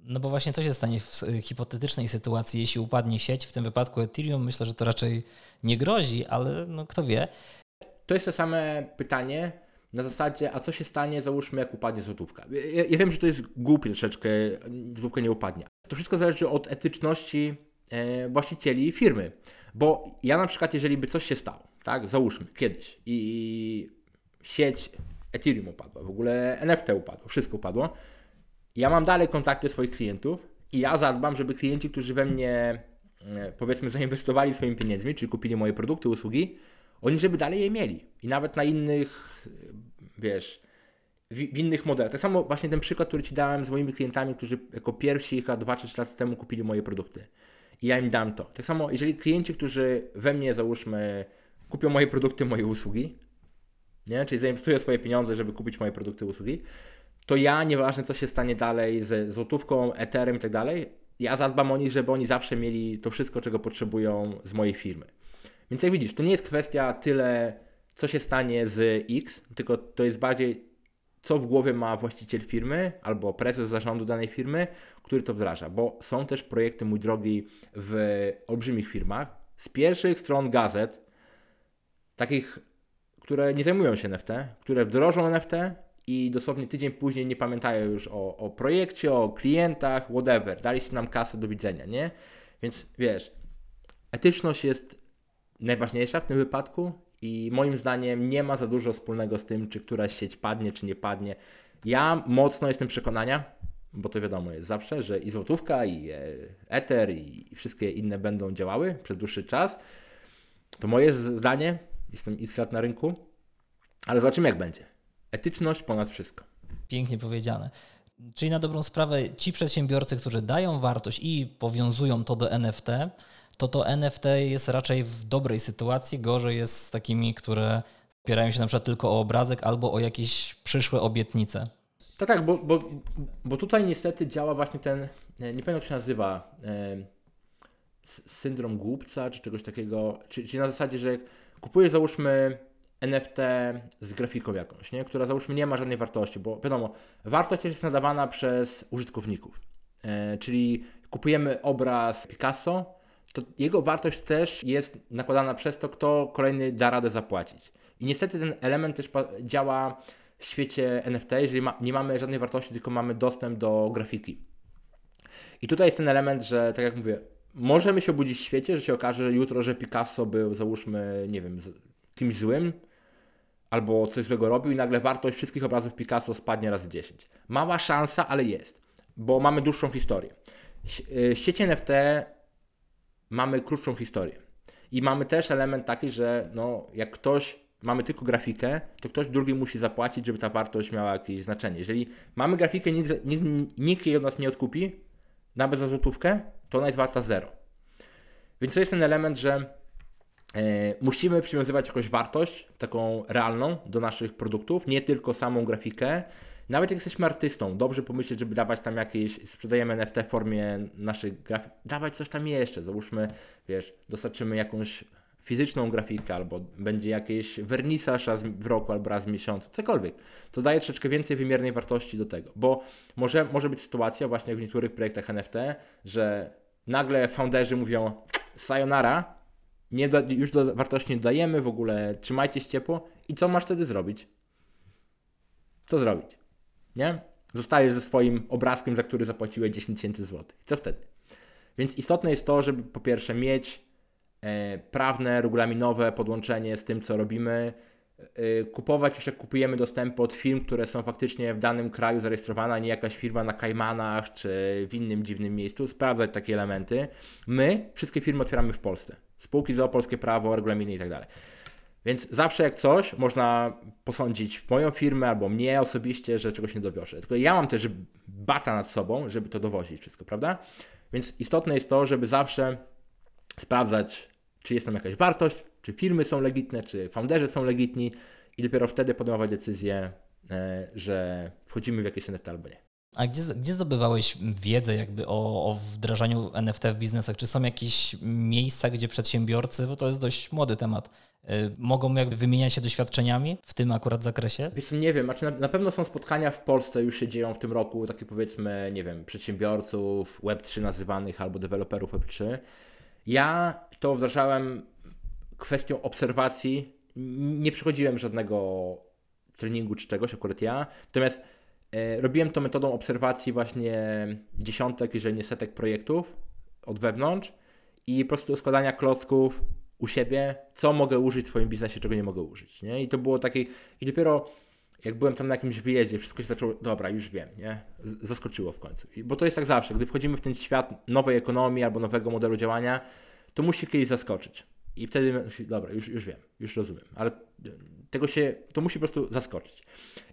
No bo właśnie co się stanie w hipotetycznej sytuacji, jeśli upadnie sieć, w tym wypadku Ethereum, myślę, że to raczej nie grozi, ale no kto wie. To jest to same pytanie na zasadzie, a co się stanie, załóżmy, jak upadnie złotówka. Ja, ja wiem, że to jest głupie troszeczkę, złotówka nie upadnie. To wszystko zależy od etyczności e, właścicieli firmy. Bo ja na przykład, jeżeli by coś się stało, tak, załóżmy, kiedyś i sieć Ethereum upadła, w ogóle NFT upadło, wszystko upadło, ja mam dalej kontakty swoich klientów i ja zadbam, żeby klienci, którzy we mnie e, powiedzmy zainwestowali swoimi pieniędzmi, czyli kupili moje produkty, usługi, oni żeby dalej je mieli. I nawet na innych, wiesz, w, innych modelach. Tak samo właśnie ten przykład, który Ci dałem z moimi klientami, którzy jako pierwsi chyba 2 3 lat temu kupili moje produkty. I ja im dam to. Tak samo, jeżeli klienci, którzy we mnie, załóżmy, kupią moje produkty, moje usługi, nie? czyli zainwestują swoje pieniądze, żeby kupić moje produkty, usługi, to ja, nieważne co się stanie dalej ze złotówką, eterem i tak dalej, ja zadbam o nich, żeby oni zawsze mieli to wszystko, czego potrzebują z mojej firmy. Więc jak widzisz, to nie jest kwestia tyle, co się stanie z X, tylko to jest bardziej, co w głowie ma właściciel firmy albo prezes zarządu danej firmy, który to wdraża. Bo są też projekty, mój drogi, w olbrzymich firmach. Z pierwszych stron gazet, takich, które nie zajmują się NFT, które wdrożą NFT i dosłownie tydzień później nie pamiętają już o, o projekcie, o klientach, whatever. Daliście nam kasę do widzenia, nie? Więc wiesz, etyczność jest najważniejsza w tym wypadku i moim zdaniem nie ma za dużo wspólnego z tym, czy któraś sieć padnie, czy nie padnie. Ja mocno jestem przekonania, bo to wiadomo jest zawsze, że i złotówka, i e, Ether, i wszystkie inne będą działały przez dłuższy czas. To moje zdanie, jestem x lat na rynku, ale zobaczymy jak będzie. Etyczność ponad wszystko. Pięknie powiedziane. Czyli na dobrą sprawę ci przedsiębiorcy, którzy dają wartość i powiązują to do NFT, to to NFT jest raczej w dobrej sytuacji, gorzej jest z takimi, które opierają się na przykład tylko o obrazek albo o jakieś przyszłe obietnice. Tak, tak, bo, bo, bo tutaj niestety działa właśnie ten, nie pamiętam jak się nazywa, e, syndrom głupca czy czegoś takiego, czyli, czyli na zasadzie, że kupujesz załóżmy NFT z grafiką jakąś, nie? która załóżmy nie ma żadnej wartości, bo wiadomo, wartość jest nadawana przez użytkowników. E, czyli kupujemy obraz Picasso, to jego wartość też jest nakładana przez to, kto kolejny da radę zapłacić. I niestety ten element też działa w świecie NFT, jeżeli ma, nie mamy żadnej wartości, tylko mamy dostęp do grafiki. I tutaj jest ten element, że tak jak mówię, możemy się obudzić w świecie, że się okaże jutro, że Picasso był, załóżmy, nie wiem, kimś złym, albo coś złego robił i nagle wartość wszystkich obrazów Picasso spadnie razy 10. Mała szansa, ale jest, bo mamy dłuższą historię. W świecie NFT mamy krótszą historię. I mamy też element taki, że no, jak ktoś, mamy tylko grafikę, to ktoś drugi musi zapłacić, żeby ta wartość miała jakieś znaczenie. Jeżeli mamy grafikę, nikt, nikt, nikt jej od nas nie odkupi, nawet za złotówkę, to ona jest warta zero. Więc to jest ten element, że e, musimy przywiązywać jakąś wartość, taką realną do naszych produktów, nie tylko samą grafikę, Nawet jak jesteśmy artystą, dobrze pomyśleć, żeby dawać tam jakieś, sprzedajemy NFT w formie naszych grafik, dawać coś tam jeszcze. Załóżmy, wiesz, dostarczymy jakąś fizyczną grafikę, albo będzie jakiś wernisaż raz w roku, albo raz w miesiącu, cokolwiek. To daje troszeczkę więcej wymiernej wartości do tego, bo może, może być sytuacja właśnie w niektórych projektach NFT, że nagle founderzy mówią sayonara, nie do, już do wartości nie dajemy, w ogóle trzymajcie się ciepło i co masz wtedy zrobić? Co zrobić? Nie? Zostajesz ze swoim obrazkiem, za który zapłaciłeś 10 tysięcy złotych. Co wtedy? Więc istotne jest to, żeby po pierwsze mieć e, prawne, regulaminowe podłączenie z tym, co robimy, e, kupować już jak kupujemy dostępy od firm, które są faktycznie w danym kraju zarejestrowane, a nie jakaś firma na Kajmanach czy w innym dziwnym miejscu, sprawdzać takie elementy. My wszystkie firmy otwieramy w Polsce. Spółki za polskie prawo, regulaminy i tak. Więc zawsze jak coś, można posądzić moją firmę albo mnie osobiście, że czegoś nie dowiozę. Tylko ja mam też bata nad sobą, żeby to dowozić wszystko, prawda? Więc istotne jest to, żeby zawsze sprawdzać, czy jest tam jakaś wartość, czy firmy są legitne, czy founderzy są legitni i dopiero wtedy podejmować decyzję, e, że wchodzimy w jakieś NFT albo nie. A gdzie, gdzie zdobywałeś wiedzę jakby o, o wdrażaniu NFT w biznesach? Czy są jakieś miejsca, gdzie przedsiębiorcy, bo to jest dość młody temat, mogą jakby wymieniać się doświadczeniami w tym akurat zakresie? Więc nie wiem, znaczy na, na pewno są spotkania w Polsce, już się dzieją w tym roku, takie powiedzmy, nie wiem, przedsiębiorców Web3 nazywanych albo deweloperów Web3. Ja to wdrażałem kwestią obserwacji. Nie przechodziłem żadnego treningu czy czegoś, akurat ja. Natomiast E, robiłem to metodą obserwacji właśnie dziesiątek, jeżeli nie setek projektów od wewnątrz i po prostu składania klocków u siebie, co mogę użyć w swoim biznesie, czego nie mogę użyć. Nie? I to było takie, i dopiero jak byłem tam na jakimś wyjeździe, wszystko się zaczęło, dobra, już wiem, nie? Zaskoczyło w końcu. Bo to jest tak zawsze, gdy wchodzimy w ten świat nowej ekonomii albo nowego modelu działania, to musi kiedyś zaskoczyć. I wtedy, dobra, już, już wiem, już rozumiem, ale tego się, to musi po prostu zaskoczyć.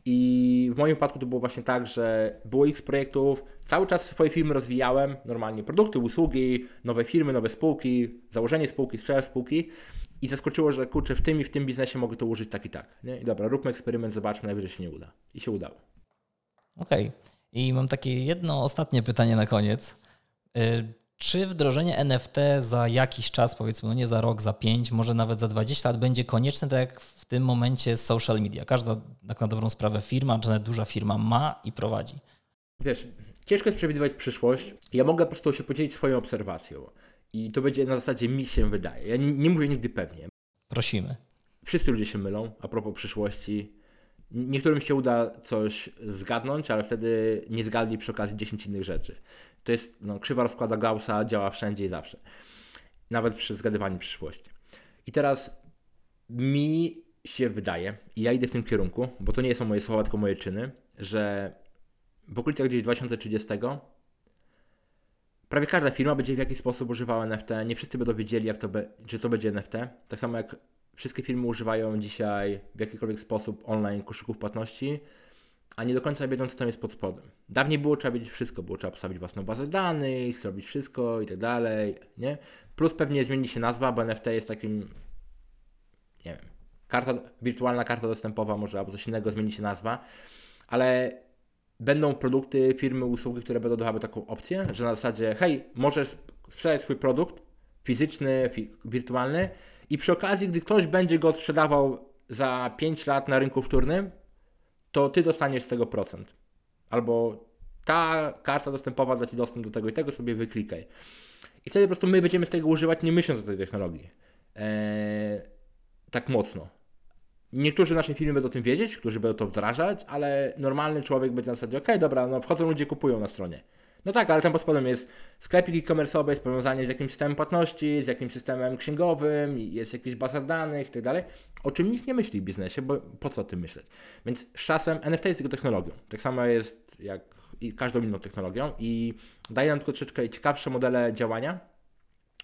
I w moim wypadku to było właśnie tak, że było x projektów, cały czas swoje firmy rozwijałem, normalnie produkty, usługi, nowe firmy, nowe spółki, założenie spółki, sprzedaż spółki i zaskoczyło, że kurczę, w tym i w tym biznesie mogę to użyć tak i tak. Nie? I dobra, róbmy eksperyment, zobaczmy, najwyżej się nie uda. I się udało. Okej. Okay. I mam takie jedno ostatnie pytanie na koniec. Czy wdrożenie NFT za jakiś czas, powiedzmy, no nie za rok, za pięć, może nawet za 20 lat, będzie konieczne, tak jak w tym momencie social media? Każda, tak na dobrą sprawę, firma, czy nawet duża firma ma i prowadzi. Wiesz, ciężko jest przewidywać przyszłość. Ja mogę po prostu się podzielić swoją obserwacją. I to będzie na zasadzie mi się wydaje. Ja nie, nie mówię nigdy pewnie. Prosimy. Wszyscy ludzie się mylą a propos przyszłości. Niektórym się uda coś zgadnąć, ale wtedy nie zgadli przy okazji 10 innych rzeczy. To jest no, krzywa rozkłada Gaussa, działa wszędzie i zawsze. Nawet przy zgadywaniu przyszłości. I teraz mi się wydaje, i ja idę w tym kierunku, bo to nie są moje słowa, tylko moje czyny, że w okolicach gdzieś 2030 prawie każda firma będzie w jakiś sposób używała NFT. Nie wszyscy będą wiedzieli, jak to be, czy to będzie NFT. Tak samo jak wszystkie firmy używają dzisiaj w jakikolwiek sposób online koszyków płatności a nie do końca wiedzą, co tam jest pod spodem. Dawniej było trzeba wiedzieć wszystko, było trzeba postawić własną bazę danych, zrobić wszystko i tak dalej, nie? Plus pewnie zmieni się nazwa, bo NFT jest takim, nie wiem, karta, wirtualna karta dostępowa może, albo coś innego, zmieni się nazwa, ale będą produkty, firmy, usługi, które będą dawały taką opcję, że na zasadzie, hej, możesz sprzedać swój produkt fizyczny, fi wirtualny i przy okazji, gdy ktoś będzie go sprzedawał za 5 lat na rynku wtórnym, to ty dostaniesz z tego procent. Albo ta karta dostępowa da ci dostęp do tego i tego, sobie wyklikaj. I wtedy po prostu my będziemy z tego używać, nie myśląc o tej technologii. Eee, tak mocno. Niektórzy naszej firmy będą o tym wiedzieć, którzy będą to wdrażać, ale normalny człowiek będzie na zasadzie, ok, dobra, no wchodzą ludzie, kupują na stronie. No tak, ale tam pod spodem jest sklepik e-commerce'owy, jest powiązanie z jakimś systemem płatności, z jakimś systemem księgowym, jest jakieś baza danych itd., tak o czym nikt nie myśli w biznesie, bo po co o tym myśleć? Więc z czasem NFT jest tylko technologią. Tak samo jest jak i każdą inną technologią i daje nam tylko troszeczkę ciekawsze modele działania,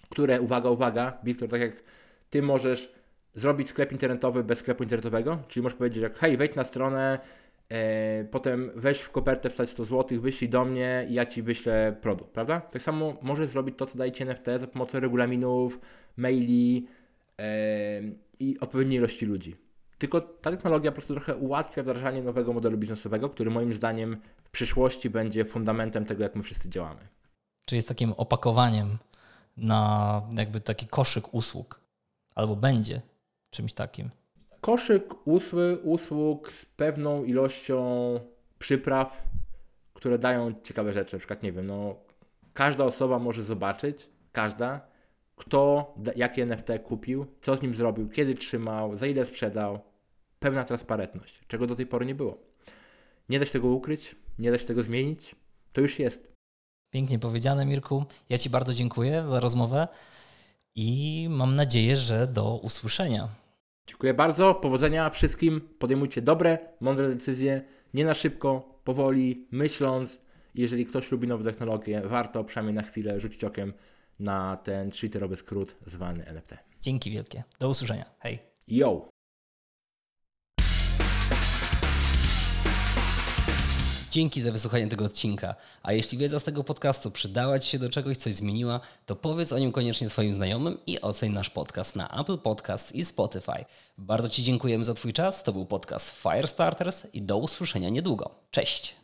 które, uwaga, uwaga, Wiktor, tak jak ty możesz zrobić sklep internetowy bez sklepu internetowego, czyli możesz powiedzieć, że hej, wejdź na stronę potem weź w kopertę, wstać 100 zł, wyślij do mnie i ja Ci wyślę produkt, prawda? Tak samo możesz zrobić to, co daje Ci NFT za pomocą regulaminów, maili e, i odpowiedniej ilości ludzi. Tylko ta technologia po prostu trochę ułatwia wdrażanie nowego modelu biznesowego, który moim zdaniem w przyszłości będzie fundamentem tego, jak my wszyscy działamy. Czy jest takim opakowaniem na jakby taki koszyk usług, albo będzie czymś takim. Koszyk usły, usług z pewną ilością przypraw, które dają ciekawe rzeczy. Na przykład, nie wiem, no, każda osoba może zobaczyć, każda, kto jakie NFT kupił, co z nim zrobił, kiedy trzymał, za ile sprzedał. Pewna transparentność, czego do tej pory nie było. Nie da się tego ukryć, nie da się tego zmienić. To już jest. Pięknie powiedziane, Mirku. Ja Ci bardzo dziękuję za rozmowę i mam nadzieję, że do usłyszenia. Dziękuję bardzo. Powodzenia wszystkim. Podejmujcie dobre, mądre decyzje. Nie na szybko, powoli, myśląc. Jeżeli ktoś lubi nowe technologie, warto przynajmniej na chwilę rzucić okiem na ten twitterowy skrót zwany NFT. Dzięki wielkie. Do usłyszenia. Hej. Yo! Dzięki za wysłuchanie tego odcinka. A jeśli wiedza z tego podcastu przydała Ci się do czegoś, coś zmieniła, to powiedz o nim koniecznie swoim znajomym i oceń nasz podcast na Apple Podcast i Spotify. Bardzo Ci dziękujemy za Twój czas. To był podcast Firestarters i do usłyszenia niedługo. Cześć!